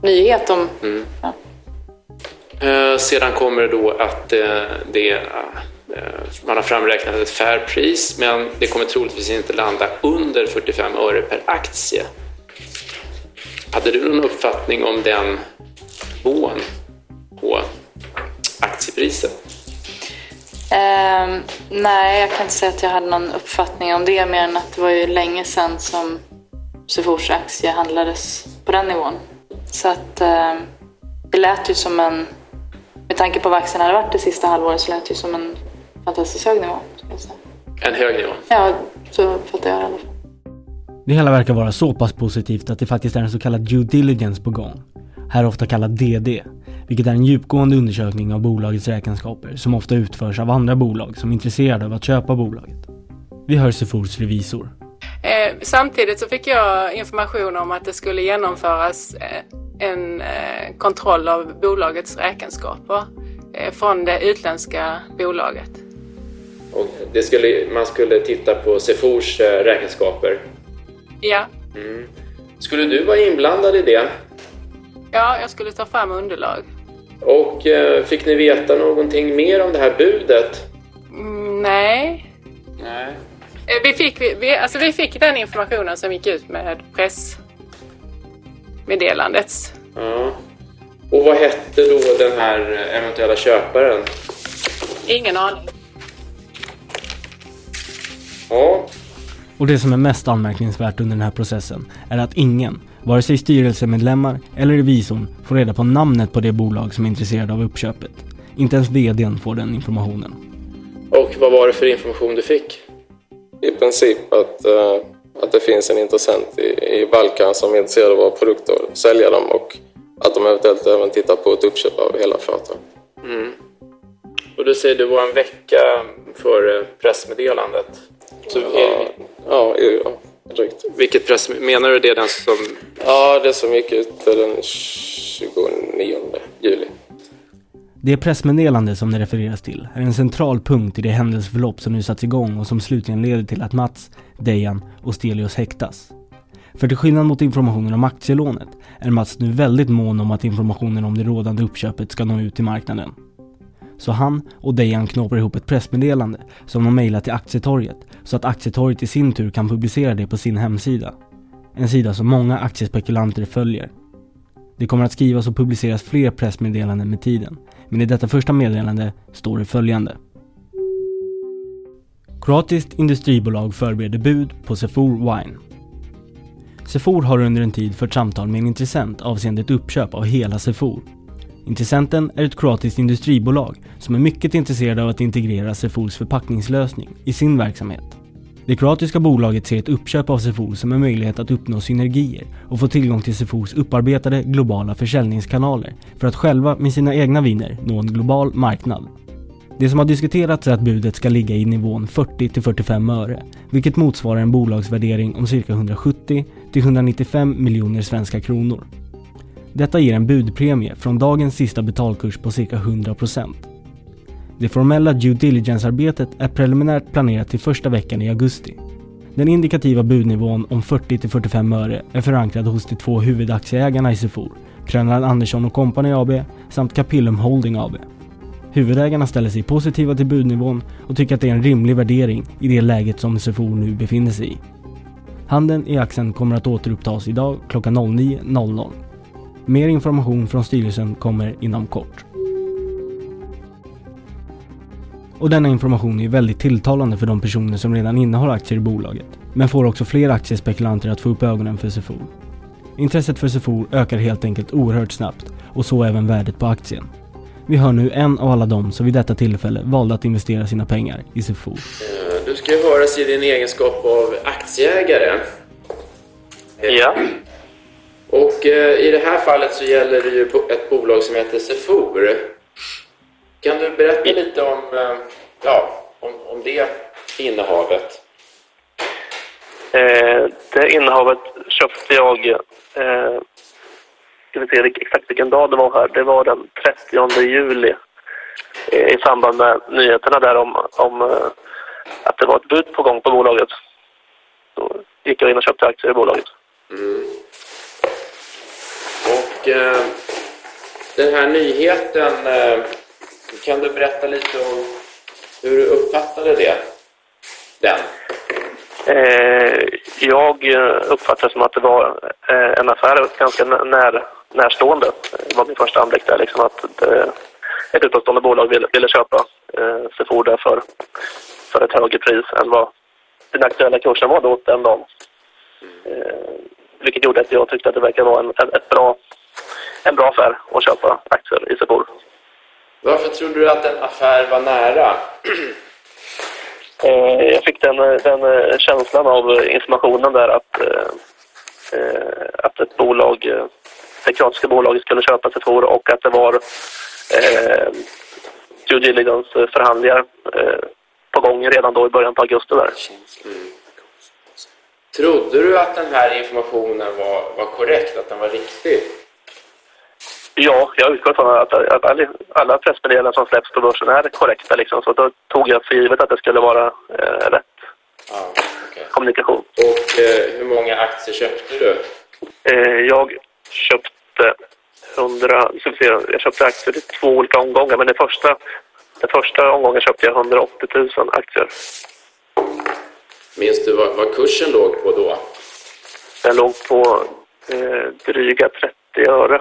nyhet om... Mm. Eh, sedan kommer det då att eh, det, man har framräknat ett fair pris men det kommer troligtvis inte landa under 45 öre per aktie. Hade du någon uppfattning om den nivån på aktiepriset? Ehm, nej, jag kan inte säga att jag hade någon uppfattning om det mer än att det var ju länge sedan som Sefors aktie handlades på den nivån. Så att ehm, det lät ju som en, med tanke på vad aktien hade varit det sista halvåret så lät det ju som en fantastiskt hög nivå. En hög nivå? Ja, så fattar jag det i alla fall. Det hela verkar vara så pass positivt att det faktiskt är en så kallad due diligence på gång. Här ofta kallad DD, vilket är en djupgående undersökning av bolagets räkenskaper som ofta utförs av andra bolag som är intresserade av att köpa bolaget. Vi hör Sefors revisor. Eh, samtidigt så fick jag information om att det skulle genomföras eh, en eh, kontroll av bolagets räkenskaper eh, från det utländska bolaget. Och det skulle, man skulle titta på Sefors eh, räkenskaper. Ja, Mm. Skulle du vara inblandad i det? ja, jag skulle ta fram underlag. Och eh, fick ni veta någonting mer om det här budet? Mm, nej. Nej. Eh, Vi fick, vi, vi, alltså vi fick den informationen som gick ut med pressmeddelandet. Ja. Och vad hette då den här eventuella köparen? Ingen aning. Ja. Och det som är mest anmärkningsvärt under den här processen är att ingen, vare sig styrelsemedlemmar eller revisorn, får reda på namnet på det bolag som är intresserade av uppköpet. Inte ens VDn får den informationen. Och vad var det för information du fick? I princip att, eh, att det finns en intressent i, i Balkan som är intresserad av våra produkter och sälja dem och att de eventuellt även tittar på ett uppköp av hela företaget. Mm. Och du säger det var en vecka före pressmeddelandet. Så Ja, ja, ja drygt. Vilket press... Menar du det den som... Ja, det som gick ut den 29 juli. Det pressmeddelande som det refereras till är en central punkt i det händelseförlopp som nu satts igång och som slutligen leder till att Mats, Dejan och Stelios häktas. För till skillnad mot informationen om aktielånet är Mats nu väldigt mån om att informationen om det rådande uppköpet ska nå ut till marknaden. Så han och Dejan knåpar ihop ett pressmeddelande som de mejlar till Aktietorget så att Aktietorget i sin tur kan publicera det på sin hemsida. En sida som många aktiespekulanter följer. Det kommer att skrivas och publiceras fler pressmeddelanden med tiden, men i detta första meddelande står det följande. Kroatiskt industribolag förbereder bud på Sefor Wine. Sefor har under en tid fört samtal med en intressent avseende ett uppköp av hela Sefor. Intressenten är ett kroatiskt industribolag som är mycket intresserade av att integrera Sefors förpackningslösning i sin verksamhet. Det kroatiska bolaget ser ett uppköp av Sefor som en möjlighet att uppnå synergier och få tillgång till Sefors upparbetade globala försäljningskanaler för att själva med sina egna viner nå en global marknad. Det som har diskuterats är att budet ska ligga i nivån 40-45 öre, vilket motsvarar en bolagsvärdering om cirka 170-195 miljoner svenska kronor. Detta ger en budpremie från dagens sista betalkurs på cirka 100%. Det formella due diligence-arbetet är preliminärt planerat till första veckan i augusti. Den indikativa budnivån om 40-45 öre är förankrad hos de två huvudaktieägarna i Sefor, Krönland Andersson Company AB samt Capillum Holding AB. Huvudägarna ställer sig positiva till budnivån och tycker att det är en rimlig värdering i det läget som Sefor nu befinner sig i. Handeln i aktien kommer att återupptas idag klockan 09.00. Mer information från styrelsen kommer inom kort. Och denna information är väldigt tilltalande för de personer som redan innehar aktier i bolaget, men får också fler aktiespekulanter att få upp ögonen för Sefor. Intresset för Sefor ökar helt enkelt oerhört snabbt och så även värdet på aktien. Vi hör nu en av alla dem som vid detta tillfälle valde att investera sina pengar i Sefor. Du ska ju höras i din egenskap av aktieägare. Ja. Och eh, i det här fallet så gäller det ju ett bolag som heter Sefor. Kan du berätta lite om, eh, ja, om, om det innehavet? Eh, det innehavet köpte jag, eh, ska vi se exakt vilken dag det var här, det var den 30 juli eh, i samband med nyheterna där om, om eh, att det var ett bud på gång på bolaget. Då gick jag in och köpte aktier i bolaget. Mm. Och eh, den här nyheten, eh, kan du berätta lite om hur du uppfattade det? Den? Eh, jag uppfattade det som att det var en affär ganska nä- när, närstående. Det var min första anblick där, liksom att eh, ett utomstående bolag ville, ville köpa eh, Sefor där för, för ett högre pris än vad den aktuella kursen var då den dagen. Eh, vilket gjorde att jag tyckte att det verkade vara en, ett bra, en bra affär att köpa aktier i Sefor. Varför trodde du att en affär var nära? Eh, jag fick den, den eh, känslan av informationen där att, eh, att ett bolag, det kroatiska bolaget skulle köpa Sefor och att det var eh, due diligence förhandlingar eh, på gång redan då i början på augusti där. Trodde du att den här informationen var, var korrekt, att den var riktig? Ja, jag utgår från att, att alla, alla pressmeddelanden som släpps på börsen är korrekta liksom, så då tog jag för givet att det skulle vara eh, rätt kommunikation. Och eh, hur många aktier köpte du? Eh, jag köpte 100, ska vi se, jag köpte aktier i två olika omgångar, men den första, den första omgången köpte jag 180 000 aktier. Minns du vad, vad kursen låg på då? Den låg på eh, dryga 30 öre.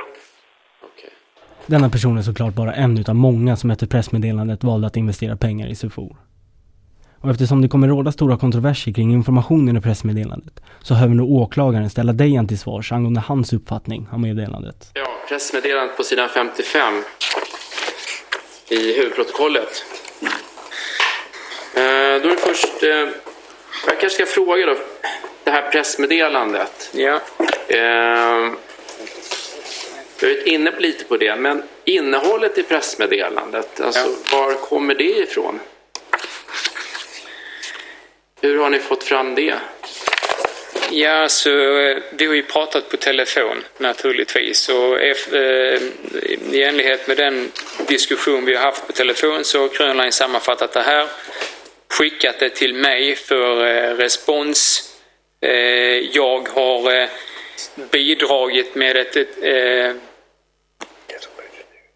Denna person är såklart bara en utav många som efter pressmeddelandet valde att investera pengar i Sefor. Och eftersom det kommer råda stora kontroverser kring informationen i pressmeddelandet så behöver nu åklagaren ställa dig till svars angående hans uppfattning av meddelandet. Ja, pressmeddelandet på sidan 55 i huvudprotokollet. Eh, då är det först, eh, jag kanske ska fråga då, det här pressmeddelandet. Ja. Eh, jag är inne på lite på det, men innehållet i pressmeddelandet, alltså var kommer det ifrån? Hur har ni fått fram det? Ja, så eh, vi har ju pratat på telefon naturligtvis och ef- eh, i enlighet med den diskussion vi har haft på telefon så har Grönline sammanfattat det här, skickat det till mig för eh, respons. Eh, jag har eh, bidragit med ett... eh.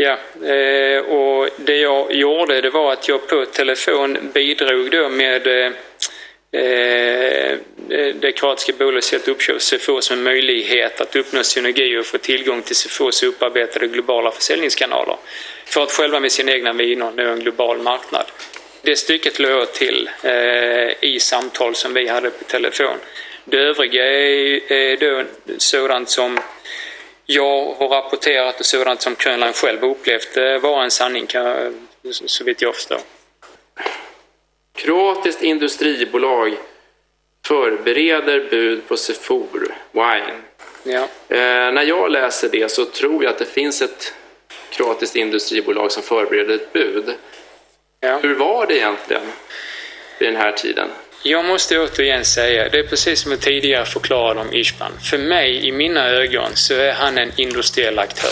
Ja, eh, och det jag gjorde det var att jag på telefon bidrog då med eh, eh det kroatiska bolaget uppköp CFO som en möjlighet att uppnå synergi och få tillgång till CFOs upparbetade globala försäljningskanaler för att själva med sina egna viner nå en global marknad. Det stycket låg jag till eh, i samtal som vi hade på telefon. Det övriga är, är då sådant som jag har rapporterat och sådant som Krönland själv upplevt eh, var en sanning kan, så vitt jag förstår. Kroatiskt industribolag förbereder bud på Sefor Wine. Ja. Eh, när jag läser det så tror jag att det finns ett kroatiskt industribolag som förbereder ett bud. Ja. Hur var det egentligen vid den här tiden? Jag måste återigen säga, det är precis som jag tidigare förklarade om Ishban. För mig, i mina ögon, så är han en industriell aktör.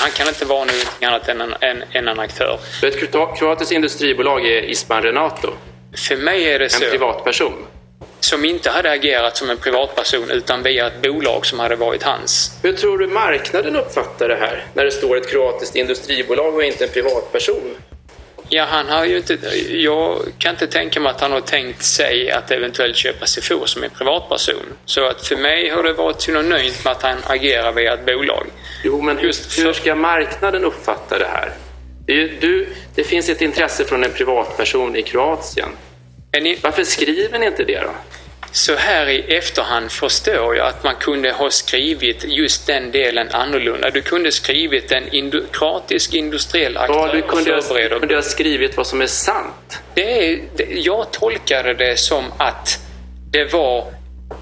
Han kan inte vara någonting annat än en, en, än en aktör. Ett kroatiskt industribolag är Isban Renato. För mig är det så. En privatperson. Som inte hade agerat som en privatperson utan via ett bolag som hade varit hans. Hur tror du marknaden uppfattar det här? När det står ett kroatiskt industribolag och inte en privatperson? Ja, han har ju inte... Jag kan inte tänka mig att han har tänkt sig att eventuellt köpa Sefor som en privatperson. Så att för mig har det varit synonymt med att han agerar via ett bolag. Jo, men Just hur ska marknaden uppfatta det här? Det, du, det finns ett intresse från en privatperson i Kroatien. Ni... Varför skriver ni inte det då? Så här i efterhand förstår jag att man kunde ha skrivit just den delen annorlunda. Du kunde skrivit en indokratisk industriell aktör ja, du kunde, ha, du kunde ha skrivit vad som är sant. Det är, det, jag tolkade det som att det var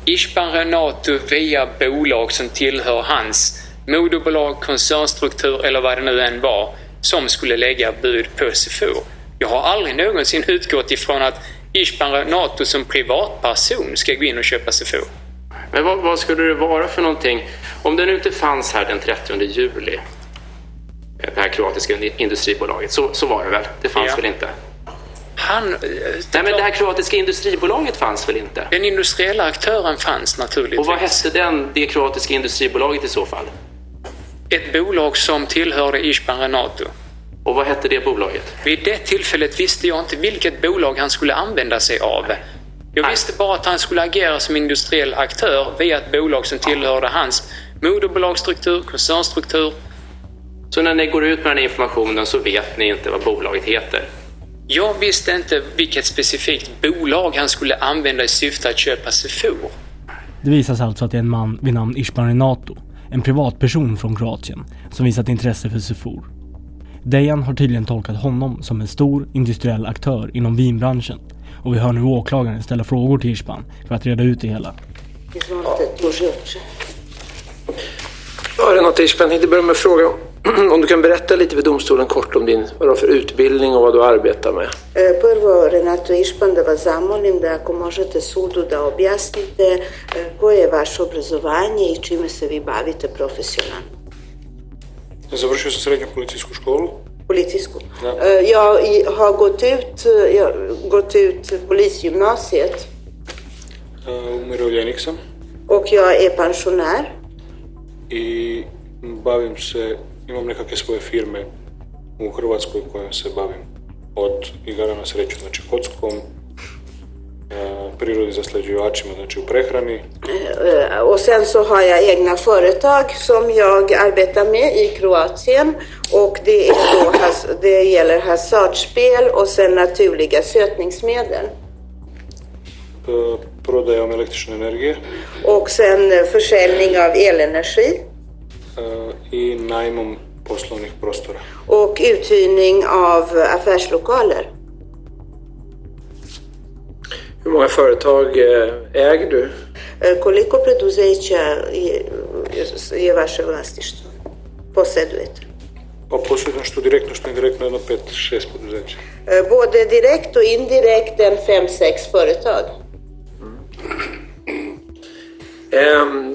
Ishban Renato via bolag som tillhör hans moderbolag, koncernstruktur eller vad det nu än var som skulle lägga bud på Sefor. Jag har aldrig någonsin utgått ifrån att Ishban Renato som privatperson ska gå in och köpa Sefor. Men vad, vad, skulle det vara för någonting? Om det nu inte fanns här den 30 juli, det här kroatiska industribolaget, så, så var det väl? Det fanns Ja. väl inte? Han... Nej, men det här kroatiska industribolaget fanns väl inte? Den industriella aktören fanns naturligtvis. Och vad hette den, det kroatiska industribolaget i så fall? Ett bolag som tillhörde Ishban Renato. Och vad hette det bolaget? Vid det tillfället visste jag inte vilket bolag han skulle använda sig av. Jag visste bara att han skulle agera som industriell aktör via ett bolag som tillhörde hans moderbolagsstruktur, koncernstruktur. Så när ni går ut med den informationen så vet ni inte vad bolaget heter? Jag visste inte vilket specifikt bolag han skulle använda i syfte att köpa Sefor. Det visar sig alltså att det är en man vid namn Ishban Renato, en privatperson från Kroatien, som visat intresse för Sefor. Dejan har tydligen tolkat honom som en stor industriell aktör inom vinbranschen och vi hör nu åklagaren ställa frågor till Ishban för att reda ut det hela. Ja, Renate Ishban, tänkte börja med att fråga om du kan berätta lite för domstolen kort om din vad du har för utbildning och vad du arbetar med. E, Prvo, Renato Išpan, da vas zamolim da ako možete sudu da objasnite e, koje je vaše obrazovanje i čime se vi bavite profesionalno. Završio sam srednju policijsku školu. Policijsku. Ja. E, Jag i- har gått ut, jag har gått ut polisgymnasiet E, Umirovljenik sam och jag är pensionär. i bavim se, imam nekakve svoje firme u Hrvatskoj kojim se bavim. Od igara na sreću, znači kockom, e, prirodi zasleđivačima, znači u prehrani, Eh, Och sen så har jag egna företag som jag arbetar med i Kroatien och det, är då, det gäller hasardspel och sen naturliga sötningsmedel. e, prodajom električne energije Och sen eh, försäljning av elenergi i najmom poslovnih prostora. och uthyrning av affärslokaler. Hur många företag eh, äger du? Eh, Koliko preduzeća je, je vaše vlasništvo? Posjedujete? Pa posjedujem što direktno, što indirektno jedno 5-6 poduzeća. Eh, Både direkt och indirekt en 5-6 företag. Ehm,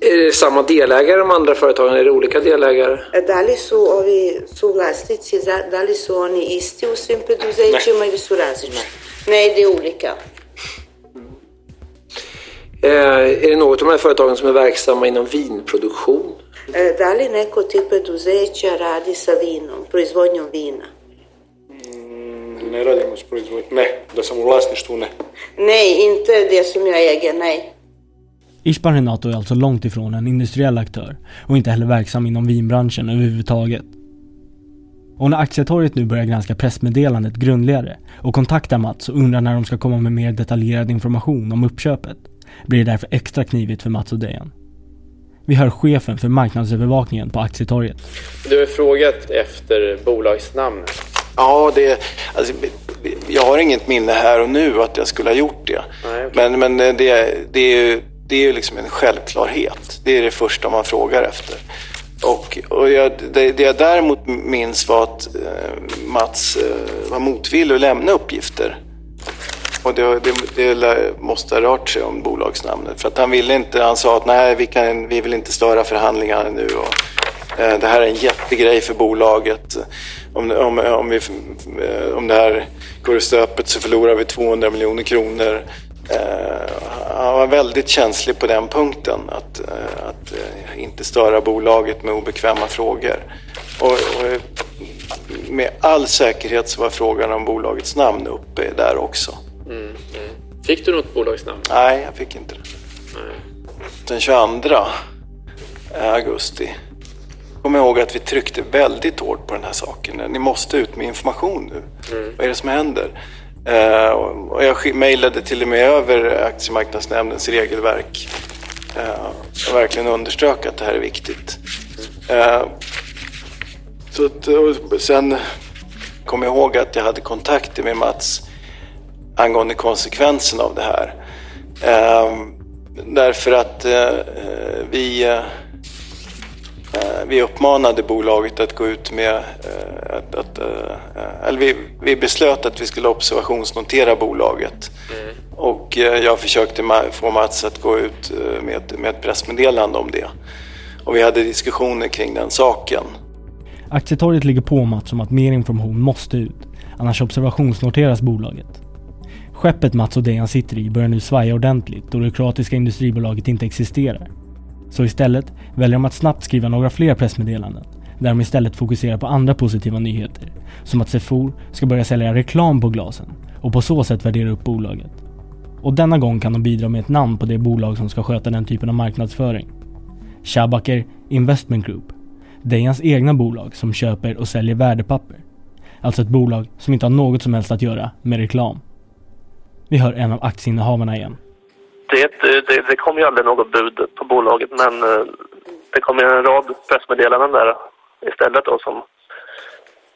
Är det samma delägare de andra företagen? Är det olika delägare? Da li su ovi suvlasnici, da li su oni isti u svim preduzećima ili su različiti? Nej, det är olika. Eh, är det något av de här företagen som är verksamma inom vinproduktion? E, Da li neko od tih preduzeća radi sa vinom, proizvodnjom vina? Ne radimo s proizvodnjom. Ne, da sam u vlasništvu ne. Nej, inte det som jag äger, nej. Ishban Renato är alltså långt ifrån en industriell aktör och inte heller verksam inom vinbranschen överhuvudtaget. Och när Aktietorget nu börjar granska pressmeddelandet grundligare och kontaktar Mats och undrar när de ska komma med mer detaljerad information om uppköpet blir det därför extra knivigt för Mats och Dejan. Vi hör chefen för marknadsövervakningen på Aktietorget. Du har frågat efter bolagsnamn. Ja, det, alltså, jag har inget minne här och nu att jag skulle ha gjort det. Nej, okej. Men, men det, det är ju det är ju liksom en självklarhet. Det är det första man frågar efter. Och, och jag, det, det jag däremot minns var att eh, Mats eh, var motvillig att lämna uppgifter. Och det, det, det måste ha rört sig om bolagsnamnet. För att han ville inte, han sa att nej, vi, kan, vi vill inte störa förhandlingarna nu. Och, eh, det här är en jättegrej för bolaget. Om, om, om, vi, eh, om det här går i stöpet så förlorar vi 200 miljoner kronor. Eh, han var väldigt känslig på den punkten. Att, eh, att eh, inte störa bolaget med obekväma frågor. Och, och med all säkerhet så var frågan om bolagets namn uppe där också. Mm, mm. Fick du något bolagsnamn? Nej, jag fick inte det. Den 22 augusti kommer jag ihåg att vi tryckte väldigt hårt på den här saken. Ni måste ut med information nu. Mm. Vad är det som händer? Eh, och jag mejlade till och med över Aktiemarknadsnämndens regelverk. Eh, och verkligen underströk att det här är viktigt. Eh, så att, sen kom jag ihåg att jag hade kontakter med Mats angående konsekvenserna av det här. Eh, därför att eh, vi, eh, vi uppmanade bolaget att gå ut med eh, att, att, eh, eller vi, vi beslöt att vi skulle observationsnotera bolaget. Och eh, jag försökte få Mats att gå ut eh, med, med ett pressmeddelande om det. Och vi hade diskussioner kring den saken. Aktietorget ligger på Mats om att mer information måste ut, annars observationsnoteras bolaget. Skeppet Mats och Dejan sitter i börjar nu svaja ordentligt då det kroatiska industribolaget inte existerar. Så istället väljer de att snabbt skriva några fler pressmeddelanden där de istället fokuserar på andra positiva nyheter. Som att Sefor ska börja sälja reklam på glasen och på så sätt värdera upp bolaget. Och denna gång kan de bidra med ett namn på det bolag som ska sköta den typen av marknadsföring. Shabaker Investment Group. Dejans egna bolag som köper och säljer värdepapper. Alltså ett bolag som inte har något som helst att göra med reklam. Vi hör en av aktieinnehavarna igen. Det, det, det kom ju aldrig något bud på bolaget men eh, det kom ju en rad pressmeddelanden där istället då som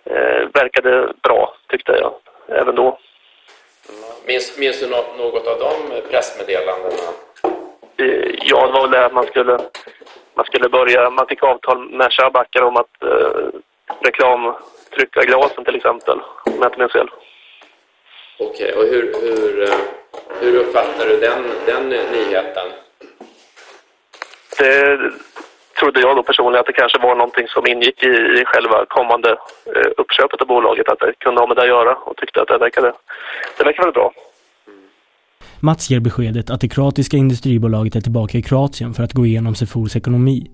eh, verkade bra tyckte jag även då. Minns, minns du nå- något av de pressmeddelandena? Eh, Ja, det var väl det att man skulle, man skulle börja, man fick avtal med Shabaker om att eh, reklamtrycka glasen till exempel, om jag inte minns fel. Okej, och hur, hur, eh, hur uppfattar du den, den nyheten? Det trodde jag då personligen att det kanske var någonting som ingick i, i själva kommande eh, uppköpet av bolaget, att det kunde ha med det att göra och tyckte att det verkade, det verkade väl bra. Mats ger beskedet att det kroatiska industribolaget är tillbaka i Kroatien för att gå igenom Sefors ekonomi.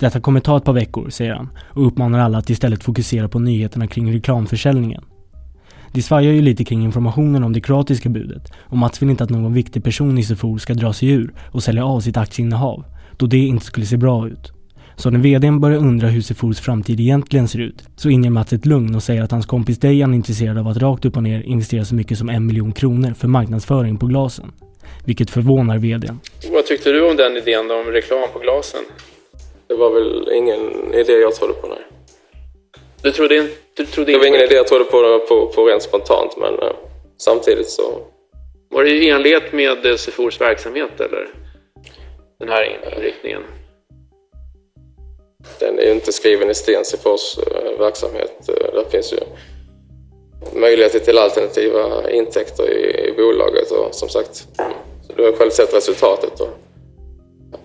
Detta kommer ta ett par veckor, säger han och uppmanar alla att istället fokusera på nyheterna kring reklamförsäljningen. De svajar ju lite kring informationen om det kroatiska budet och Mats vill inte att någon viktig person i Sefor ska dra sig ur och sälja av sitt aktieinnehav, då det inte skulle se bra ut. Så när VDn börjar undra hur Sefors framtid egentligen ser ut, så inger Mats ett lugn och säger att hans kompis Dejan är intresserad av att rakt upp och ner investera så mycket som en miljon kronor för marknadsföring på glasen. Vilket förvånar VDn. Vad tyckte du om den idén då, om reklam på glasen? Det var väl ingen idé jag trodde på, nej. Du trodde, in, du trodde Det var ingen idé jag trodde på, på, på rent spontant, men eh, samtidigt så... Var det i enlighet med eh, Sefors verksamhet eller? Den här inriktningen? Den är ju inte skriven i sten, Sefors eh, verksamhet. Eh, Där finns ju möjligheter till alternativa intäkter i, i bolaget och som sagt, du har själv sett resultatet. Och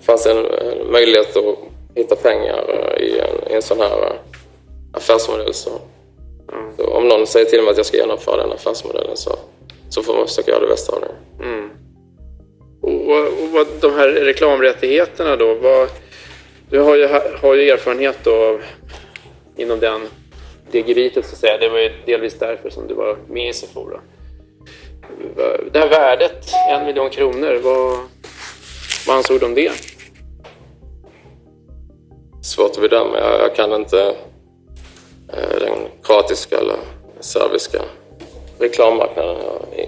fanns en, en möjlighet att hitta pengar eh, i en, i en sån här affärsmodell så, så om någon säger till mig att jag ska genomföra den affärsmodellen så, så får man försöka göra det bästa av det. Mm. Och, och vad, de här reklamrättigheterna då? Vad, du har ju, har ju erfarenhet då inom den, det gebitet så att säga. Det var ju delvis därför som du var med i Sephora. Det här värdet, en miljon kronor, vad, vad ansåg du om det? Svårt att bedöma. Jag, jag kan inte den kroatiska eller serbiska reklammarknaden. Jag,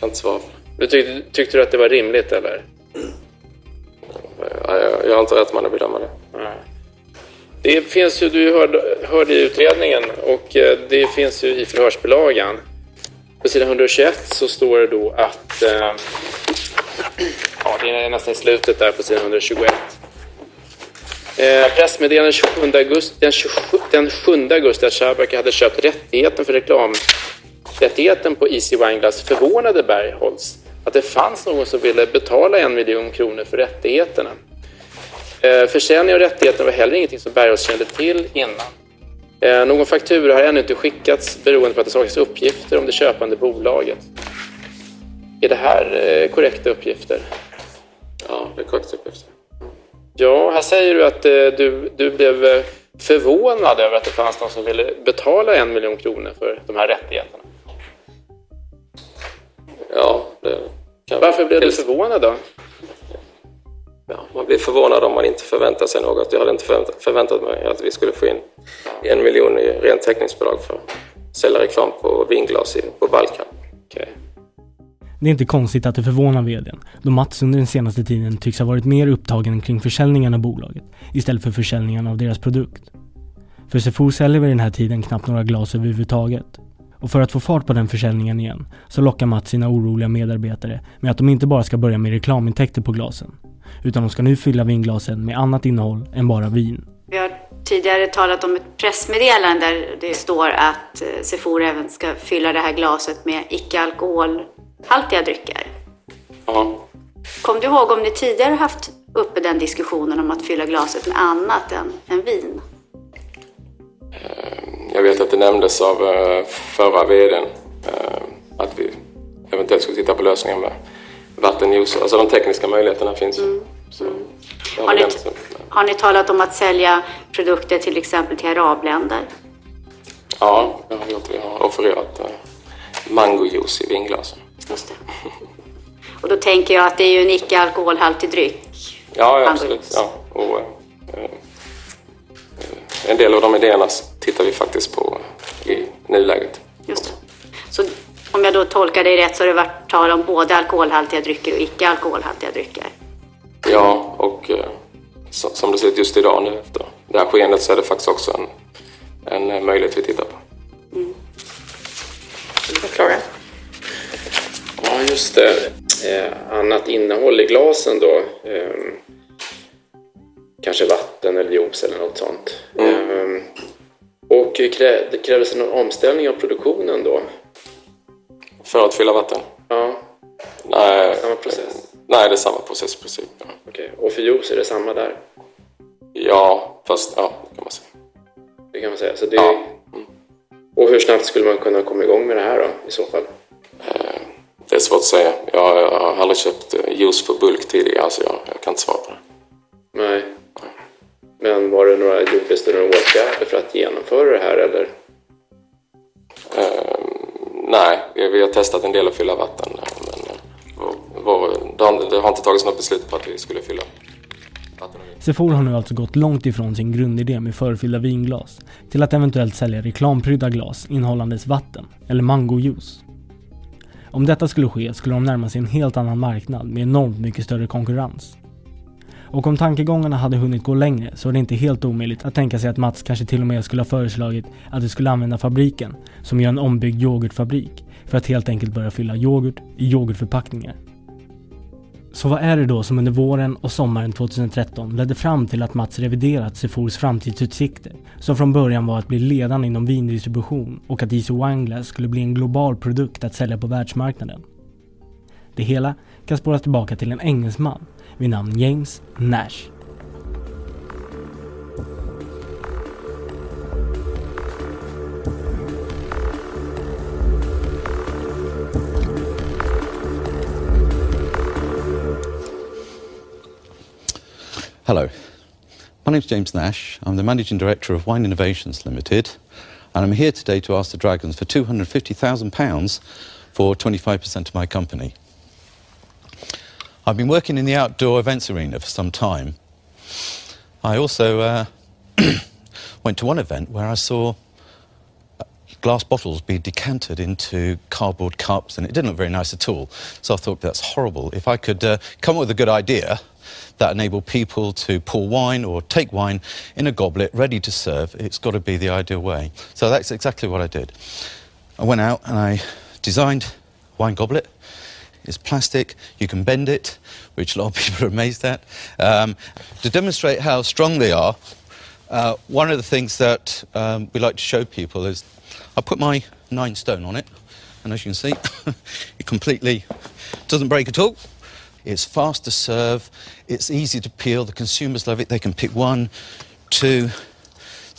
kan inte svara på det. Tyckte, tyckte du att det var rimligt eller? Ja, jag, jag har inte rätt man att bedöma det. Det finns ju, du hörde, hörde i utredningen och eh, det finns ju i förhörsbilagan. På sidan 121 så står det då att, eh, ja det är nästan i slutet där på sidan 121. Eh, pressmeddelande 27 augusti, den, 27, den 7 augusti att Shabak hade köpt rättigheten för reklamrättigheten på Easy Wineglass förvånade Bergholtz att det fanns någon som ville betala en miljon kronor för rättigheterna. Eh, försäljning av rättigheterna var heller ingenting som Bergholtz kände till innan. Eh, någon faktura har ännu inte skickats beroende på att det saknas uppgifter om det köpande bolaget. Är det här eh, korrekta uppgifter? Ja, det är korrekta uppgifter. Ja, här säger du att eh, du, du blev eh, förvånad över att det fanns någon som ville betala en miljon kronor för de här rättigheterna. Ja, det kan Varför blev du förvånad då? Ja, man blir förvånad om man inte förväntar sig något. Jag hade inte förväntat, förväntat mig att vi skulle få in en miljon i rent täckningsbidrag för att sälja reklam på vinglas på Balkan. Okay. Det är inte konstigt att det förvånar vdn, då Mats under den senaste tiden tycks ha varit mer upptagen kring försäljningen av bolaget istället för försäljningen av deras produkt. För Sefor säljer vid den här tiden knappt några glas överhuvudtaget. Och för att få fart på den försäljningen igen så lockar Mats sina oroliga medarbetare med att de inte bara ska börja med reklamintäkter på glasen, utan de ska nu fylla vinglasen med annat innehåll än bara vin. Vi har tidigare talat om ett pressmeddelande där det står att eh, Sefor även ska fylla det här glaset med icke-alkohol, icke-alkoholhaltiga drycker. Ja. Kom du ihåg om ni tidigare haft uppe den diskussionen om att fylla glaset med annat än, än vin? Jag vet att det nämndes av eh, förra vdn eh, att vi eventuellt skulle titta på lösningar med vattenjuice. Alltså de tekniska möjligheterna finns ju. Mm. har, har, ni, har ni talat om att sälja produkter till exempel till arabländer? Ja, det har vi gjort. Vi har offererat eh, mangojuice i vinglasen. Just det. Och då tänker jag att det är ju en icke alkoholhaltig dryck. Ja, ja absolut. Ja. Och, eh, en del av de idéerna tittar vi faktiskt på i nuläget. Just det. Så om jag då tolkar dig rätt så har det varit tal om både alkoholhaltiga drycker och icke alkoholhaltiga drycker? Ja, och eh, som det ser ut just idag nu efter det här skeendet så är det faktiskt också en, en eh, möjlighet vi tittar på. Mm. Klara? Just det. Eh, annat innehåll i glasen då. Eh, kanske vatten eller juice eller något sånt. Mm. Ehm, och krä, det krävdes en omställning av produktionen då? För att fylla vatten? Ja. Nej, samma process? Nej, det är samma process i princip. Ja. Okej, och för juice är det samma där? Ja, fast ja, det kan man säga. Det kan man säga. Så det... Ja. Mm. Och hur snabbt skulle man kunna komma igång med det här då, i så fall? Eh, det är svårt att säga. Jag, jag har aldrig köpt eh, juice för bulk tidigare, så jag, jag kan inte svara på det. Nej. Men var det några, gjordes det några åtgärder för att genomföra det här eller? Uh, nej, vi, vi, har testat en del att fylla vatten. Men var, var, det, har, det, har, inte tagits något beslut på att vi skulle fylla. Sephora har nu alltså gått långt ifrån sin grundidé med förfyllda vinglas till att eventuellt sälja reklamprydda glas innehållandes vatten eller mangojuice. Om detta skulle ske skulle de närma sig en helt annan marknad med enormt mycket större konkurrens. Och om tankegångarna hade hunnit gå längre så är det inte helt omöjligt att tänka sig att Mats kanske till och med skulle ha föreslagit att de skulle använda fabriken, som gör en ombyggd yoghurtfabrik, för att helt enkelt börja fylla yoghurt i yoghurtförpackningar. Så vad är det då som under våren och sommaren 2013 ledde fram till att Mats reviderat Sefors framtidsutsikter, som från början var att bli ledande inom vindistribution och att Easy Wineglass skulle bli en global produkt att sälja på världsmarknaden? Det hela kan spåras tillbaka till en engelsman vid namn James Nash. Name's James Nash. I'm the Managing Director of Wine Innovations Limited, and I'm here today to ask the Dragons for £250,000 for 25% of my company. I've been working in the outdoor events arena for some time. I also uh, went to one event where I saw glass bottles be decanted into cardboard cups, and it didn't look very nice at all. So I thought that's horrible. If I could uh, come up with a good idea that enable people to pour wine or take wine in a goblet ready to serve, it's got to be the ideal way. So that's exactly what I did. I went out and I designed wine goblet. It's plastic, you can bend it, which a lot of people are amazed at. Um, to demonstrate how strong they are, uh, one of the things that um, we like to show people is I put my nine stone on it, and as you can see, it completely doesn't break at all. It's fast to serve, it's easy to peel, the consumers love it. They can pick one, two,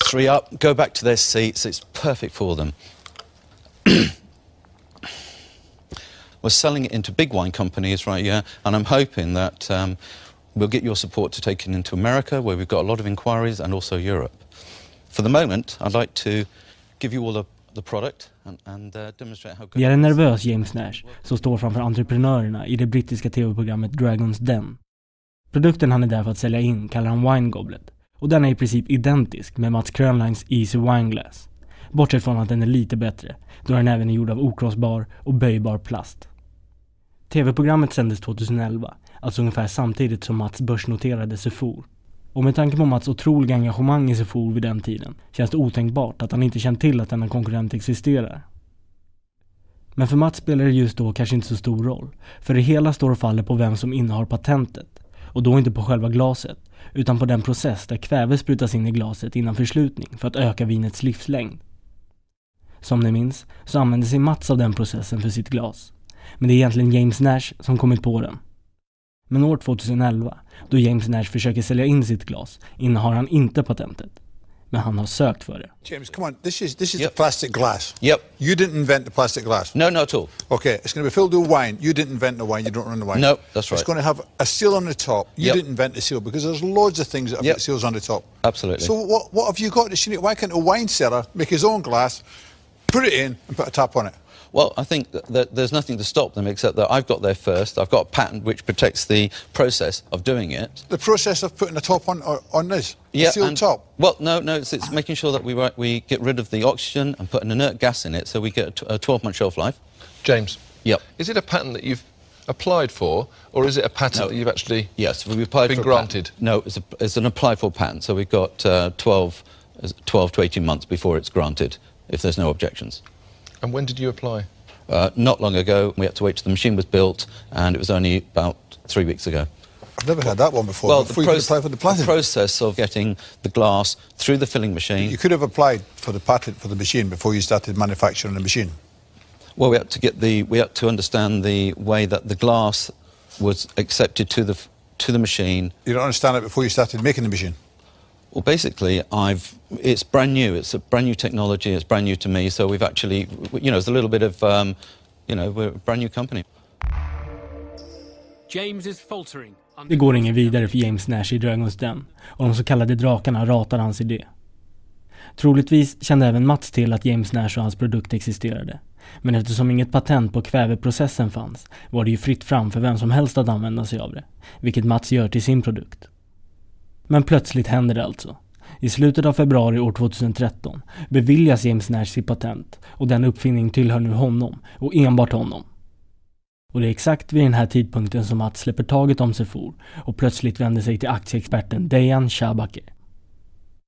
three up, go back to their seats, it's perfect for them. We're selling it into big wine companies right here, and I'm hoping that um, we'll get your support to take it into America, where we've got a lot of inquiries, and also Europe. For the moment, I'd like to give you all the, the product and uh, är en nervös James Nash som står framför entreprenörerna i det brittiska tv-programmet Dragons Den. Produkten han är där för att sälja in kallar han Wine Goblet och den är i princip identisk med Mats Krönlines Easy Wine Glass. Bortsett från att den är lite bättre, då den även är gjord av okrossbar och böjbar plast. TV-programmet sändes 2011, alltså ungefär samtidigt som Mats börsnoterade Sefor. Och med tanke på Mats otroliga engagemang i Sefor vid den tiden känns det otänkbart att han inte känt till att denna konkurrent existerar. Men för Mats spelar det just då kanske inte så stor roll, för det hela står och faller på vem som innehar patentet. Och då inte på själva glaset, utan på den process där kväve sprutas in i glaset innan förslutning för att öka vinets livslängd. Som ni minns så använder sig Mats av den processen för sitt glas. Men det är egentligen James Nash som kommit på den. Men år 2011, då James Nash försöker sälja in sitt glas, innehar han inte patentet. Men han har sökt för det. James, come on. This is this is the plastic glass. Yep. You didn't invent the plastic glass. No, not at all. Okay, it's going to be filled with wine. You didn't invent the wine. You don't run the wine. No, that's right. It's going to have a seal on the top. You Yep. didn't invent the seal because there's loads of things that have Yep. got seals on the top. Absolutely. So what what have you got to? Why can't a wine seller make his own glass, put it in, and put a top on it? Well, I think that, that there's nothing to stop them except that I've got there first. I've got a patent which protects the process of doing it. The process of putting the top on on this, the Yeah, sealed and- top. Well, no, no, it's, it's making sure that we we get rid of the oxygen and put an inert gas in it, so we get a 12-month shelf life. James. Yep. Is it a patent that you've applied for, or is it a patent that you've actually yes we've applied been for granted? patent. No, it's, a, it's an applied for patent, so we've got uh, 12, 12 to 18 months before it's granted, if there's no objections. And when did you apply? Uh, not long ago, we had to wait till the machine was built, and it was only about three weeks ago. I've never had that one before. Well, before the, you proce- could apply for the the process of getting the glass through the filling machine. You could have applied for the patent for the machine before you started manufacturing the machine. Well, we had to get the we had to understand the way that the glass was accepted to the to the machine. You don't understand it before you started making the machine. Well, basically, I've it's brand new. It's a brand new technology. It's brand new to me. So we've actually, you know, it's a little bit of, um, you know, we're a brand new company. James is faltering. Det går ingen vidare för James Nash i Dragons Den och de så kallade drakarna ratar hans idé. Troligtvis kände även Mats till att James Nash och hans produkt existerade. Men eftersom inget patent på kväveprocessen fanns var det ju fritt fram för vem som helst att använda sig av det. Vilket Mats gör till sin produkt. Men plötsligt händer det alltså. I slutet av februari år 2013 beviljas James Nash sitt patent och den uppfinning tillhör nu honom och enbart honom. Och det är exakt vid den här tidpunkten som Mats släpper taget om Sefor och plötsligt vänder sig till aktieexperten Dejan Shabake.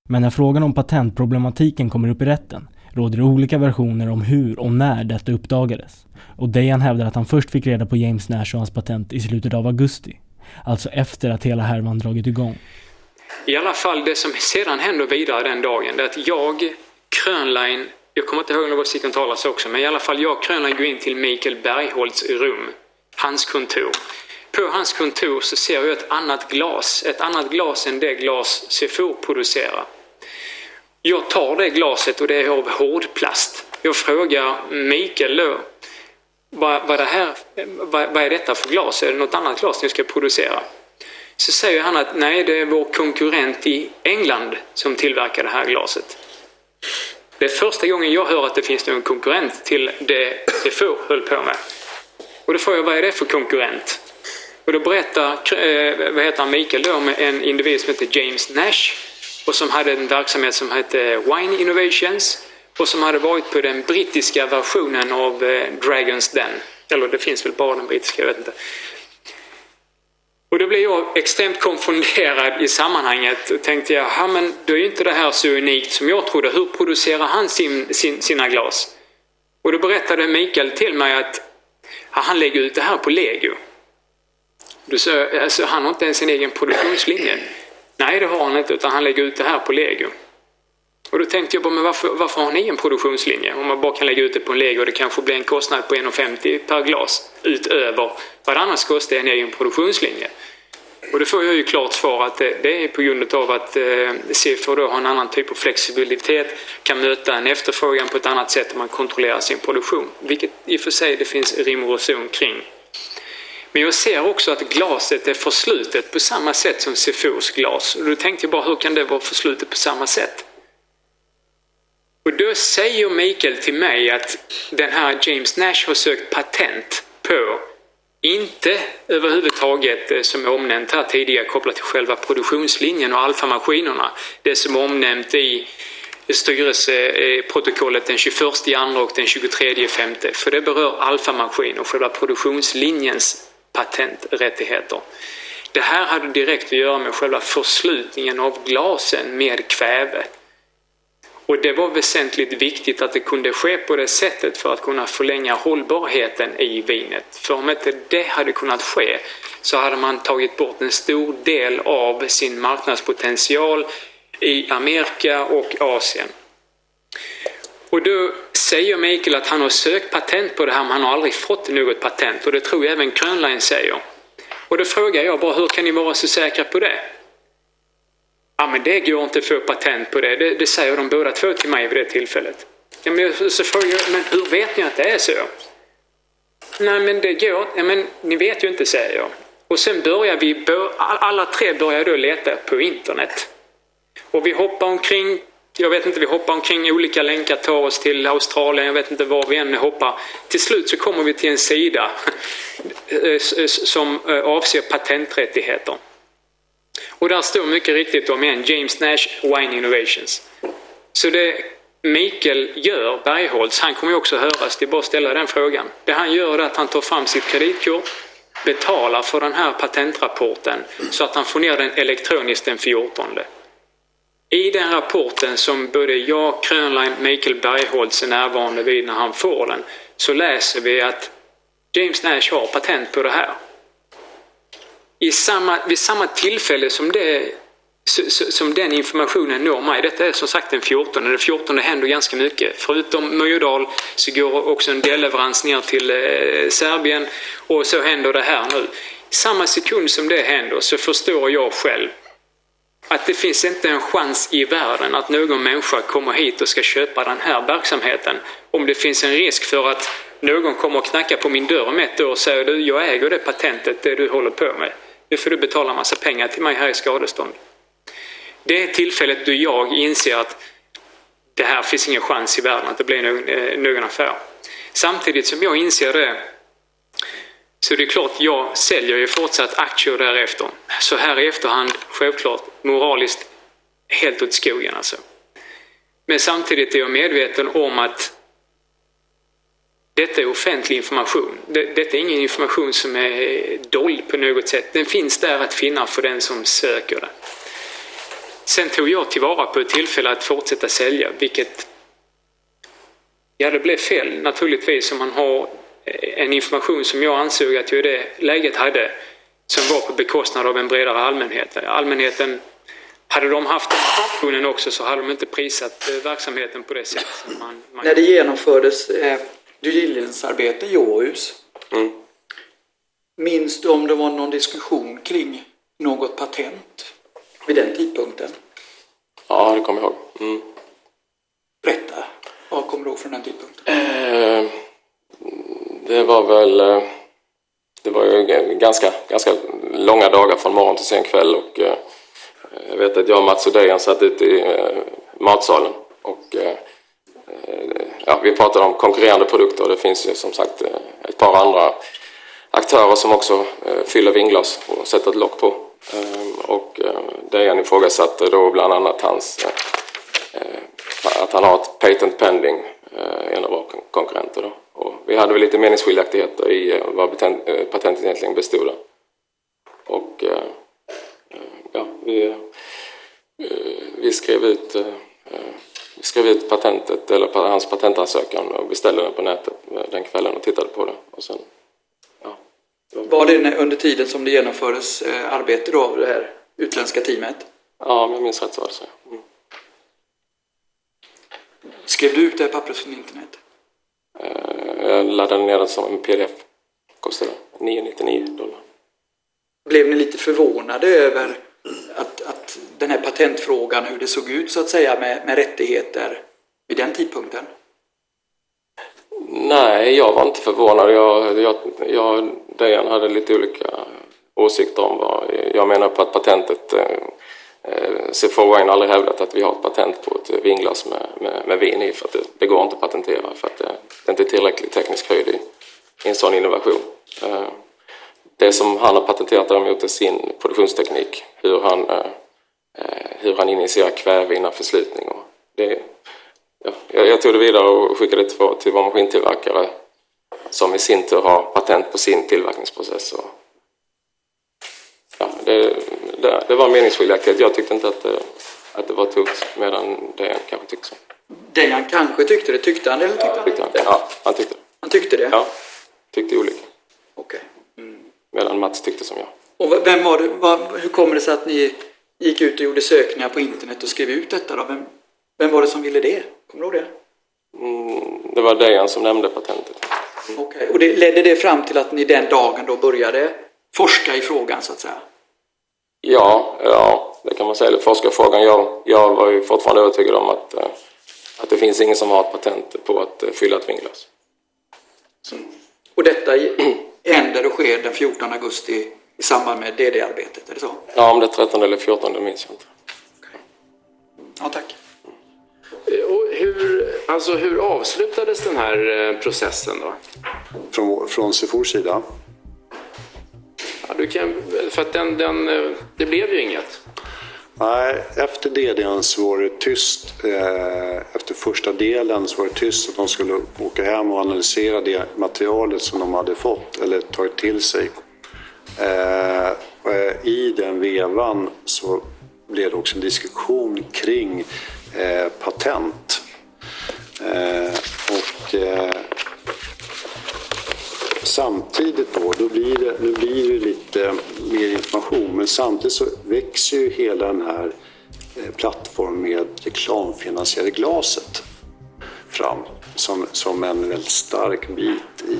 Men när frågan om patentproblematiken kommer upp i rätten råder det olika versioner om hur och när detta uppdagades. Och Dejan hävdar att han först fick reda på James Nash och hans patent i slutet av augusti. Alltså efter att hela härvan dragit igång. I alla fall det som sedan händer vidare den dagen, det är att jag, Krönlein, jag kommer inte ihåg något Sikon talas också, men i alla fall jag, Krönlein, går in till Mikael Bergholtz rum, hans kontor. på hans kontor så ser jag ett annat glas. Ett annat glas än det glas Sefor producerar. Jag tar det glaset och det är av hårdplast. Jag frågar Mikael då, vad, vad, det här, vad, vad är detta för glas? Är det något annat glas ni ska producera? Så säger han att nej, det är vår konkurrent i England som tillverkar det här glaset. Det är första gången jag hör att det finns någon konkurrent till det Defoe höll på med. Och då frågar jag, vad är det för konkurrent? Och då berättar eh, vad heter han, Mikael då, om en individ som heter James Nash och som hade en verksamhet som hette Wine Innovations och som hade varit på den brittiska versionen av eh, Dragons Den. Eller det finns väl bara den brittiska, jag vet inte. Och då blev jag extremt konfunderad i sammanhanget och tänkte jag, ja men då är ju inte det här så unikt som jag trodde. Hur producerar han sin, sin, sina glas? Och då berättade Mikael till mig att ja, han lägger ut det här på Lego. Du sa, alltså, han har inte ens en egen produktionslinje. Nej, det har han inte, utan han lägger ut det här på Lego. Och då tänkte jag bara, men varför, varför har ni en produktionslinje? Om man bara kan lägga ut det på en lego och det kanske blir en kostnad på 1,50 per glas utöver vad det annars kostar en egen produktionslinje. Och då får jag ju klart svar att det, det är på grund av att eh, CFO då har en annan typ av flexibilitet, kan möta en efterfrågan på ett annat sätt om man kontrollerar sin produktion. Vilket i och för sig det finns rim och reson kring. Men jag ser också att glaset är förslutet på samma sätt som CFOs glas. Och då tänkte jag bara, hur kan det vara förslutet på samma sätt? Och då säger Mikael till mig att den här James Nash har sökt patent på, inte överhuvudtaget eh, som är omnämnt här tidigare kopplat till själva produktionslinjen och alfamaskinerna. Det som är omnämnt i styrelseprotokollet den 21 januari och den 23 femte. För det berör alfamaskiner och själva produktionslinjens patenträttigheter. Det här hade direkt att göra med själva förslutningen av glasen med kväve. Och det var väsentligt viktigt att det kunde ske på det sättet för att kunna förlänga hållbarheten i vinet. För om inte det hade kunnat ske så hade man tagit bort en stor del av sin marknadspotential i Amerika och Asien. Och då säger Mikael att han har sökt patent på det här men han har aldrig fått något patent och det tror jag även Krönlein säger. Och då frågar jag bara hur kan ni vara så säkra på det? Ja, men det går inte att få patent på det. det. Det säger de båda två till mig vid det tillfället. Ja, men så frågar jag, men hur vet ni att det är så? Nej, men det går. Ja, men ni vet ju inte, säger jag. Och sen börjar vi, alla tre börjar då leta på internet. Och vi hoppar omkring, jag vet inte, vi hoppar omkring olika länkar, tar oss till Australien, jag vet inte var vi än hoppar. Till slut så kommer vi till en sida eh, eh, som eh, avser patenträttigheter. Och där står mycket riktigt om en James Nash Wine Innovations. Så det Mikael gör, Bergholtz, han kommer ju också höras, det är bara att ställa den frågan. Det han gör är att han tar fram sitt kreditkort, betalar för den här patentrapporten så att han får ner den elektroniskt den 14. I den rapporten som både jag, Krönlein, Mikael Bergholtz är närvarande vid när han får den så läser vi att James Nash har patent på det här i samma, vid samma tillfälle som, det, som den informationen når mig, detta är som sagt den 14, den 14 händer ganska mycket. Förutom Myrdal så går också en delleverans ner till eh, Serbien och så händer det här nu. Samma sekund som det händer så förstår jag själv att det finns inte en chans i världen att någon människa kommer hit och ska köpa den här verksamheten om det finns en risk för att någon kommer och knackar på min dörr om ett år och säger du, jag äger det patentet, det du håller på med. Nu får du betala en massa pengar till mig här i skadestånd. Det är tillfället då jag inser att det här finns ingen chans i världen att det blir någon, eh, någon affär. Samtidigt som jag inser det så det är klart, jag säljer ju fortsatt aktier därefter. Så här i efterhand, självklart, moraliskt helt åt skogen alltså. Men samtidigt är jag medveten om att detta är offentlig information. Detta är ingen information som är dold på något sätt. Den finns där att finna för den som söker den. Sen tog jag tillvara på ett tillfälle att fortsätta sälja, vilket Ja, det blev fel naturligtvis om man har eh, en information som jag ansåg att jag i det läget hade som var på bekostnad av en bredare allmänhet. Allmänheten, hade de haft den informationen också så hade de inte prisat eh, verksamheten på det sätt som man... man När det genomfördes eh, due diligence-arbete i Åhus. Mm. Minns du om det var någon diskussion kring något patent vid den tidpunkten? Ja, det kommer jag ihåg. Mm. Berätta. Vad kommer du ihåg från den tidpunkten? Eh, det var väl... Eh, det var ju ganska, ganska långa dagar från morgon till sen kväll och eh, jag vet att jag och Mats Odén satt ute i eh, matsalen och eh, Eh, ja, vi pratade om konkurrerande produkter och det finns ju som sagt eh, ett par andra aktörer som också eh, fyller vinglas och sätter ett lock på. Och Dejan ifrågasatte då bland annat hans, att han har ett patent pending, en av våra konkurrenter då. Och vi hade väl lite meningsskiljaktigheter i vad patentet egentligen bestod av. Och ja, vi, vi skrev ut skrev ut patentet, eller hans patentansökan och beställde den på nätet den kvällen och tittade på den. Och sen, ja, var det under tiden som det genomfördes eh, arbete då av det här utländska teamet? Ja, om jag minns rätt så var det så. Mm. Skrev du ut det här pappret från internet? Eh, jag laddade ner den som en pdf. Kostade 999 dollar. Blev ni lite förvånade över att, att den här patentfrågan, hur det såg ut så att säga med, med rättigheter vid den tidpunkten? Nej, jag var inte förvånad. Jag, jag, jag Dejan hade lite olika åsikter om vad jag menar på att patentet eh, eh C4 Wine aldrig hävdat att vi har ett patent på ett vinglas med, med, med vin i för att det, det, går inte att patentera för att det, det är inte tillräckligt teknisk höjd i, i en sån innovation. Eh, det som han har patenterat däremot är sin produktionsteknik. Hur han, eh, eh, hur han injicerar kväve innan förslutning. Och det, ja, jag, tog det vidare och skickade det till, till vår maskintillverkare som i sin tur har patent på sin tillverkningsprocess. Och, ja, det, det, det var meningsskiljaktigt. Jag tyckte inte att det, att det var tufft medan Dejan kanske tyckte så. Dejan kanske tyckte det. Tyckte han det eller tyckte han tyckte han, Ja, han tyckte det. Han tyckte det? Ja, tyckte olika. Okej. Okay. Medan Mats tyckte som jag. Och vem var det, vad, hur kommer det sig att ni gick ut och gjorde sökningar på internet och skrev ut detta då? Vem, vem var det som ville det? Kommer du ihåg det? Mm, det var Dejan som nämnde patentet. Mm. Okay. och det, ledde det fram till att ni den dagen då började forska i frågan så att säga? Ja, ja det kan man säga. Forskarfrågan. Jag, jag var ju fortfarande övertygad om att, eh, att det finns ingen som har ett patent på att eh, fylla ett vinglas. Mm. Och detta händer och sker den 14 augusti i samband med DD-arbetet, är det så? Ja, om det är 13 eller 14 det minns jag inte. Okay. Ja, tack. Och hur, alltså hur avslutades den här eh, processen då? Från, från Sefors sida? Ja, du kan, för att den, den, eh, det blev ju inget. Nej, efter DDn så var det tyst. Eh, efter första delen så var det tyst att de skulle åka hem och analysera det materialet som de hade fått eller tagit till sig. Eh, eh, I den vevan så blev det också en diskussion kring patent. Och samtidigt då, då blir det, nu blir det lite mer information, men samtidigt så växer ju hela den här eh, plattformen med reklamfinansierade glaset fram som, som en väldigt stark bit i...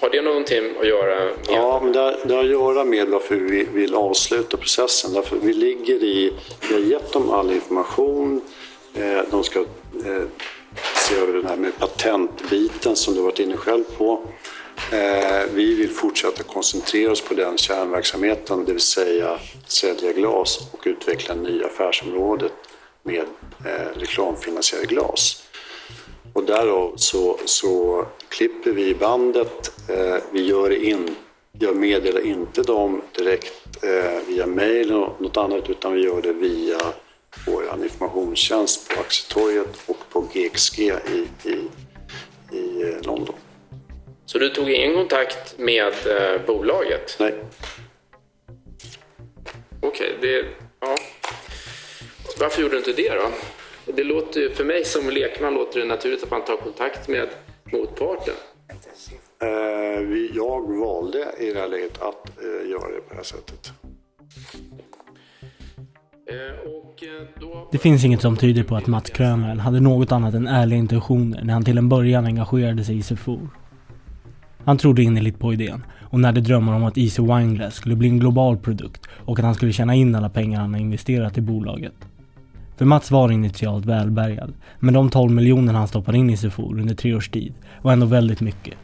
Har det någonting att göra med? Ja, men det har, det har att göra med varför vi vill avsluta processen. Därför vi ligger i... Vi har gett dem all information. Eh, de ska eh, se över den här med patentbiten som du varit inne själv på. Eh, vi vill fortsätta koncentrera oss på den kärnverksamheten, det vill säga sälja glas och utveckla nya affärsområdet med eh, reklamfinansierade glas. Och därav så, så klipper vi bandet, eh, vi gör in, jag meddelar inte dem direkt via mail eller något annat utan vi gör det via vår informationstjänst på Aktietorget och på GXG i, i, i London. Så du tog ingen kontakt med eh, bolaget? Nej. Okej, okay, det... Ja. Varför gjorde du inte det då? Det låter för mig som lekman låter det naturligt att man tar kontakt med motparten. Eh, jag valde i det här läget att eh, göra det på det här sättet. Eh, det finns inget som tyder på att Mats Krönvall hade något annat än ärliga intentioner när han till en början engagerade sig i Sefor. Han trodde innerligt på idén och närde drömmar om att Easy Wineglass skulle bli en global produkt och att han skulle tjäna in alla pengar han har investerat i bolaget. För Mats var initialt välbärgad, men de 12 miljoner han stoppade in i Sefor under tre års tid var ändå väldigt mycket.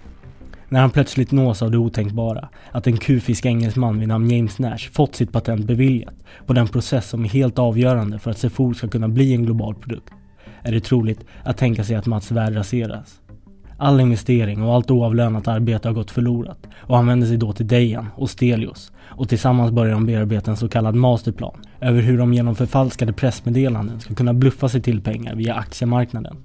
När han plötsligt nås av det otänkbara, att en kufisk engelsman vid namn James Nash fått sitt patent beviljat på den process som är helt avgörande för att Sefor ska kunna bli en global produkt, är det troligt att tänka sig att Mats värld raseras. All investering och allt oavlönat arbete har gått förlorat och han vänder sig då till Dejan och Stelios och tillsammans börjar de bearbeta en så kallad masterplan över hur de genom förfalskade pressmeddelanden ska kunna bluffa sig till pengar via aktiemarknaden.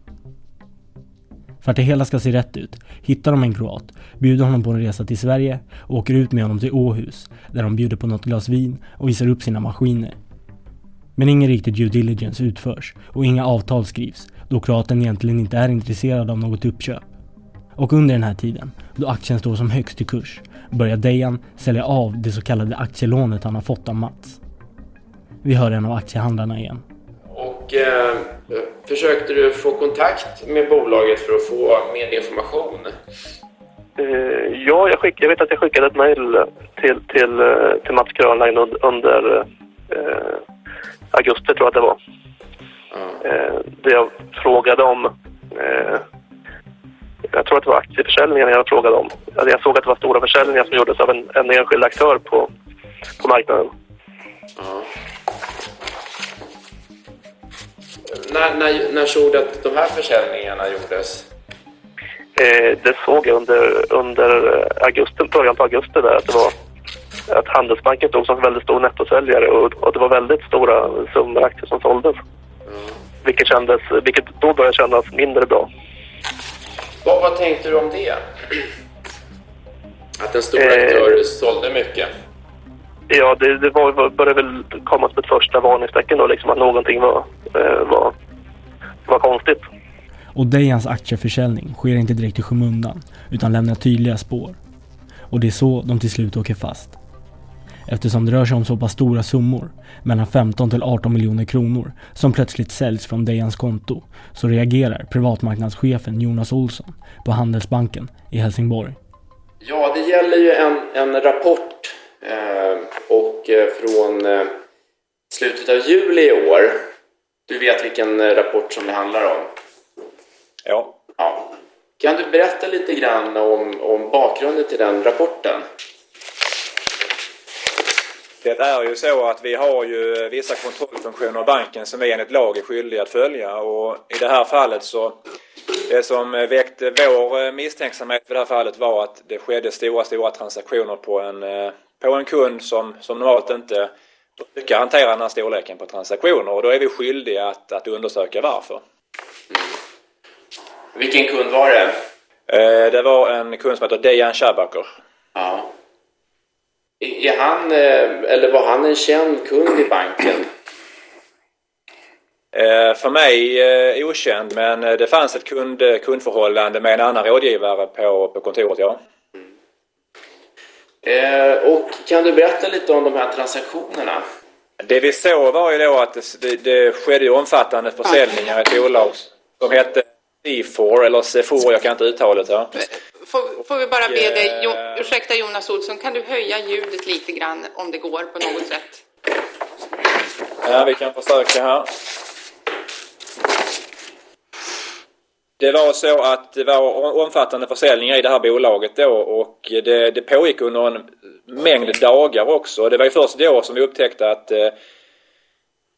För att det hela ska se rätt ut hittar de en kroat, bjuder honom på en resa till Sverige och åker ut med honom till Åhus där de bjuder på något glas vin och visar upp sina maskiner. Men ingen riktig due diligence utförs och inga avtal skrivs då kroaten egentligen inte är intresserad av något uppköp. Och under den här tiden, då aktien står som högst i kurs, börjar Dejan sälja av det så kallade aktielånet han har fått av Mats. Vi hör en av aktiehandlarna igen. Och eh, försökte du få kontakt med bolaget för att få mer information? Eh, ja, jag, skick, jag vet att jag skickade ett mejl till, till, eh, till Mats Grönlein under eh, augusti, tror jag att det var. Mm. Eh, där jag frågade om eh, jag tror att det var aktieförsäljningen jag frågade om. Jag såg att det var stora försäljningar som gjordes av en, en enskild aktör på, på marknaden. Ja. När, när, när såg du att de här försäljningarna gjordes? Eh, det såg jag under, under augusti, början på augusti där att det var att Handelsbanken stod som väldigt stor nettosäljare och, och det var väldigt stora summor aktier som såldes. Mm. Vilket, kändes, vilket då började kännas mindre bra. Vad, vad tänkte du om det? Att en stor aktör eh, sålde mycket? Ja, det, det var, började väl komma som ett första varningstecken då, liksom att någonting var, eh, var, var konstigt. Och Dejans aktieförsäljning sker inte direkt i skymundan, utan lämnar tydliga spår. Och det är så de till slut åker fast. Eftersom det rör sig om så pass stora summor, mellan 15 till 18 miljoner kronor, som plötsligt säljs från Dejans konto, så reagerar privatmarknadschefen Jonas Olsson på Handelsbanken i Helsingborg. Ja, det gäller ju en, en rapport eh, och eh, från eh, slutet av juli i år. Du vet vilken eh, rapport som det handlar om? Ja. ja. Kan du berätta lite grann om, om bakgrunden till den rapporten? Det är ju så att vi har ju vissa kontrollfunktioner av banken som vi enligt lag är skyldiga att följa och i det här fallet så det som väckte vår misstänksamhet i det här fallet var att det skedde stora, stora transaktioner på en, på en kund som, som normalt inte brukar hantera den här storleken på transaktioner och då är vi skyldiga att, att undersöka varför. Mm. Vilken kund var det? Eh, det var en kund som heter Dejan Shabaker. Ja. Är han, eh, eller var han en känd kund i banken? Eh, för mig eh, okänd, men det fanns ett kund, kundförhållande med en annan rådgivare på, på kontoret, ja. Mm. och kan du berätta lite om de här transaktionerna? Det vi såg var ju då att det, det skedde omfattande försäljningar i ett bolag som hette C4 eller C4, jag kan inte uttalet här. Får, får vi bara be dig, jo, ursäkta Jonas Olsson, kan du höja ljudet lite grann om det går på något sätt? Ja, vi kan försöka här. Det var så att det var omfattande försäljningar i det här bolaget då och det, det pågick under en mängd dagar också. Det var ju först då som vi upptäckte att eh,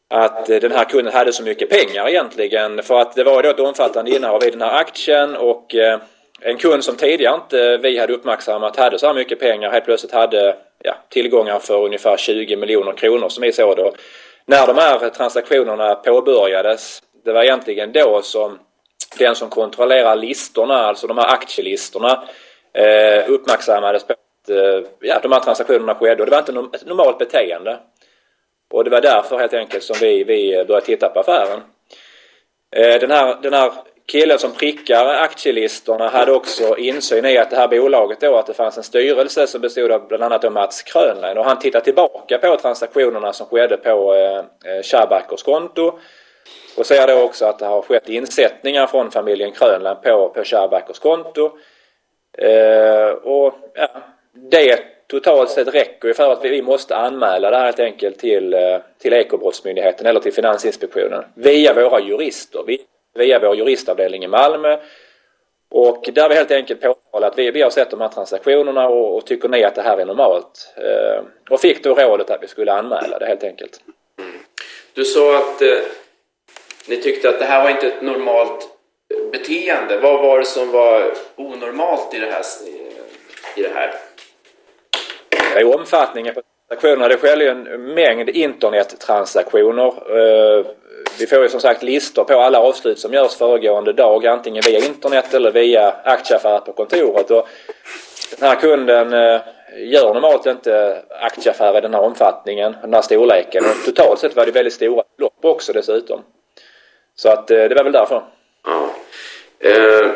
att den här kunden hade så mycket pengar egentligen. För att det var då ett omfattande innehav i den här aktien och eh, en kund som tidigare inte vi hade uppmärksammat hade så här mycket pengar helt plötsligt hade ja, tillgångar för ungefär 20 miljoner kronor som vi såg då. När de här transaktionerna påbörjades, det var egentligen då som den som kontrollerar listorna, alltså de här aktielistorna, eh, uppmärksammades på att eh, ja, de här transaktionerna skedde och det var inte ett normalt beteende. Och det var därför helt enkelt som vi, vi började titta på affären. Eh, den här, den här killen som prickar aktielistorna hade också insyn i att det här bolaget då att det fanns en styrelse som bestod av bland annat Mats Krönlein och han tittar tillbaka på transaktionerna som skedde på eh, eh Shabakers konto. Och ser då också att det har skett insättningar från familjen Krönlein på, på Shabakers konto. Eh, och ja, det totalt sett räcker ju för att vi måste anmäla det här helt enkelt till, eh, till Ekobrottsmyndigheten eller till Finansinspektionen via våra jurister, via vår juristavdelning i Malmö. Och där har vi helt enkelt påtalat att vi, vi har sett de här transaktionerna och, och tycker ni att det här är normalt? Eh, och fick då rådet att vi skulle anmäla det helt enkelt. Du sa att eh, ni tyckte att det här var inte ett normalt beteende. Vad var det som var onormalt i det här? I det här? Det är omfattningen på transaktionerna. Det sker ju en mängd internettransaktioner. Eh, vi får ju som sagt listor på alla avslut som görs föregående dag antingen via internet eller via aktieaffärer på kontoret. Och den här kunden eh, gör normalt inte aktieaffärer i den här omfattningen, den här storleken. Och totalt sett var det väldigt stora belopp också dessutom. Så att eh, det var väl därför. Ja. Eh,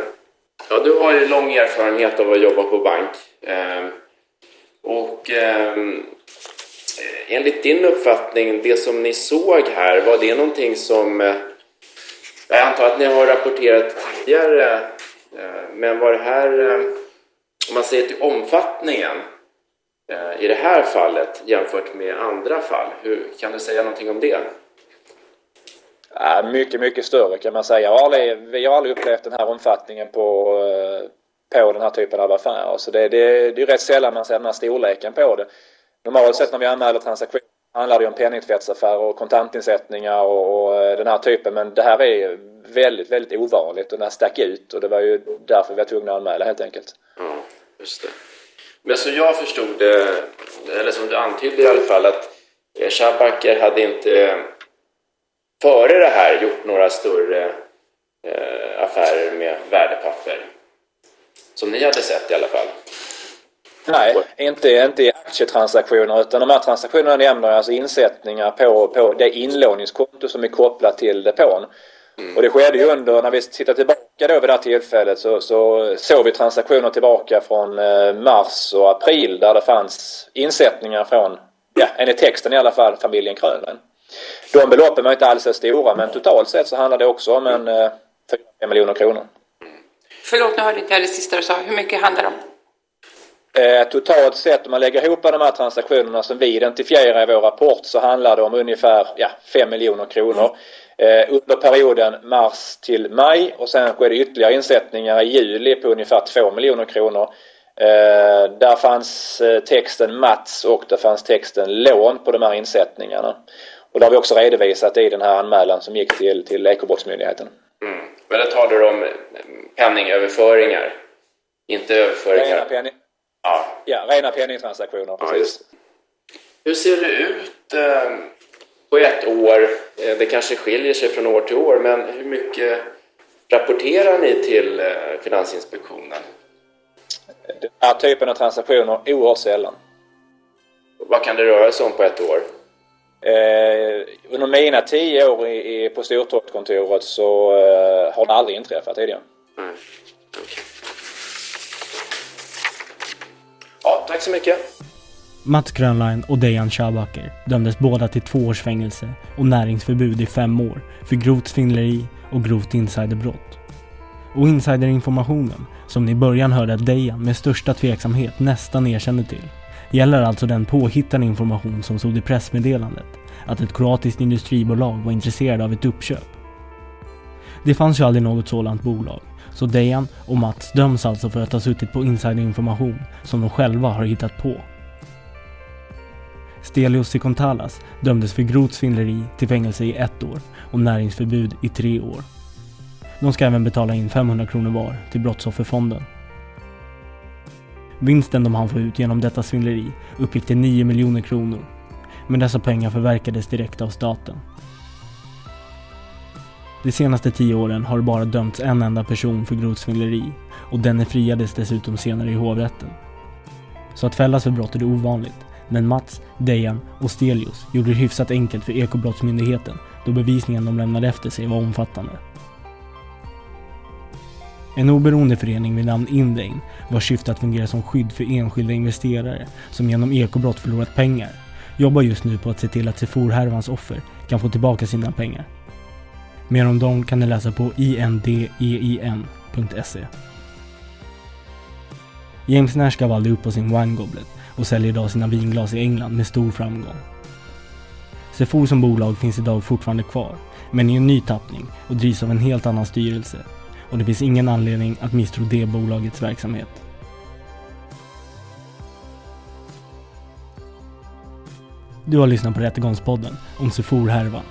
ja, du har ju lång erfarenhet av att jobba på bank. Eh, och eh, Eh, enligt din uppfattning, det som ni såg här, var det någonting som... Eh, jag antar att ni har rapporterat tidigare, eh, men var det här... Om man ser till omfattningen i det här fallet jämfört med andra fall, hur, kan du säga någonting om det? Mycket, mycket större kan man säga. Aldrig, vi har aldrig upplevt den här omfattningen på, på den här typen av affärer. Så det, det, det är rätt sällan man ser den här storleken på det. Normalt sett när vi anmäler transaktioner handlar det om penningtvättsaffärer och kontantinsättningar och, och, eh, den här typen. Men det här är väldigt, väldigt ovanligt och det här stack ut och det var ju därför vi var tvungna att anmäla helt enkelt. Ja, just det. Men så jag förstod det, eller som du antydde i alla fall, att eh, Schabacker hade inte eh, före det här gjort några större affärer med värdepapper. Som ni hade sett i alla fall. Nej, inte, inte i aktietransaktioner utan de här transaktionerna nämner alltså insättningar på, på det inlåningskonto som är kopplat till depån. Mm. Och det skedde ju under, när vi tittar tillbaka då vid det här tillfället så, så såg vi transaktioner tillbaka från eh, mars och april där det fanns insättningar från, ja enligt texten i alla fall, familjen Krönlund. De beloppen var inte alls så stora men totalt sett så handlar det också om en eh, 4 miljoner kronor. Förlåt, nu hörde inte jag det sista du sa. Hur mycket handlar det om? Eh, totalt sett om man lägger ihop de här transaktionerna som vi identifierar i vår rapport så handlar det om ungefär ja, 5 miljoner kronor eh, under perioden mars till maj och sen sker det ytterligare insättningar i juli på ungefär 2 miljoner kronor. Eh, där fanns texten Mats och det fanns texten lån på de här insättningarna. Och det har vi också redovisat i den här anmälan som gick till, till Ekobrottsmyndigheten. Mm. Men där talar du om penningöverföringar? Inte överföringar? Rena, penning... ja. Ja, rena penningtransaktioner. Precis. Ja, Hur ser det ut eh, på ett år? Eh, det kanske skiljer sig från år till år, men hur mycket rapporterar ni till eh, Finansinspektionen? Den här typen av transaktioner oerhört sällan. Vad kan det röra sig om på ett år? Eh, under mina tio år i, i, på Stortorpskontoret så eh, har det aldrig inträffat tidigare. Mm. Okay. Ja, tack så mycket. Mats Grönlein och Dejan Schabacker dömdes båda till två års fängelse och näringsförbud i fem år för grovt svindleri och grovt insiderbrott. Och insiderinformationen, som ni i början hörde att Dejan med största tveksamhet nästan erkände till, gäller alltså den påhittade information som stod i pressmeddelandet att ett kroatiskt industribolag var intresserade av ett uppköp. Det fanns ju aldrig något sådant bolag, så Dejan och Mats döms alltså för att ha suttit på insiderinformation som de själva har hittat på. Stelios Sikontalas dömdes för grovt svindleri till fängelse i ett år och näringsförbud i tre år. De ska även betala in 500 kronor var till Brottsofferfonden. Vinsten de hann få ut genom detta svindleri uppgick till 9 miljoner kronor. Men dessa pengar förverkades direkt av staten. De senaste tio åren har det bara dömts en enda person för grovt svindleri och denne friades dessutom senare i hovrätten. Så att fällas för brott är det ovanligt, men Mats, Dejan och Stelius gjorde det hyfsat enkelt för Ekobrottsmyndigheten då bevisningen de lämnade efter sig var omfattande. En oberoende förening vid namn Indrain vars syfte att fungera som skydd för enskilda investerare som genom ekobrott förlorat pengar jobbar just nu på att se till att Sefor-härvans offer kan få tillbaka sina pengar. Mer om dem kan ni läsa på indein.se. James Nash gav aldrig upp på sin Wine Goblet och säljer idag sina vinglas i England med stor framgång. Sefor som bolag finns idag fortfarande kvar, men i en ny tappning och drivs av en helt annan styrelse. Och det finns ingen anledning att misstro det bolagets verksamhet. Du har lyssnat på Rättegångspodden om Sefor-härvan.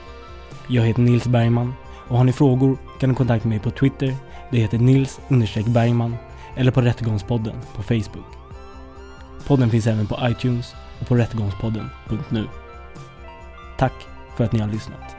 Jag heter Nils Bergman och har ni frågor kan du kontakta mig på Twitter, det heter Nils Bergman eller på Rättegångspodden på Facebook. Podden finns även på iTunes och på rättegångspodden.nu. Tack för att ni har lyssnat.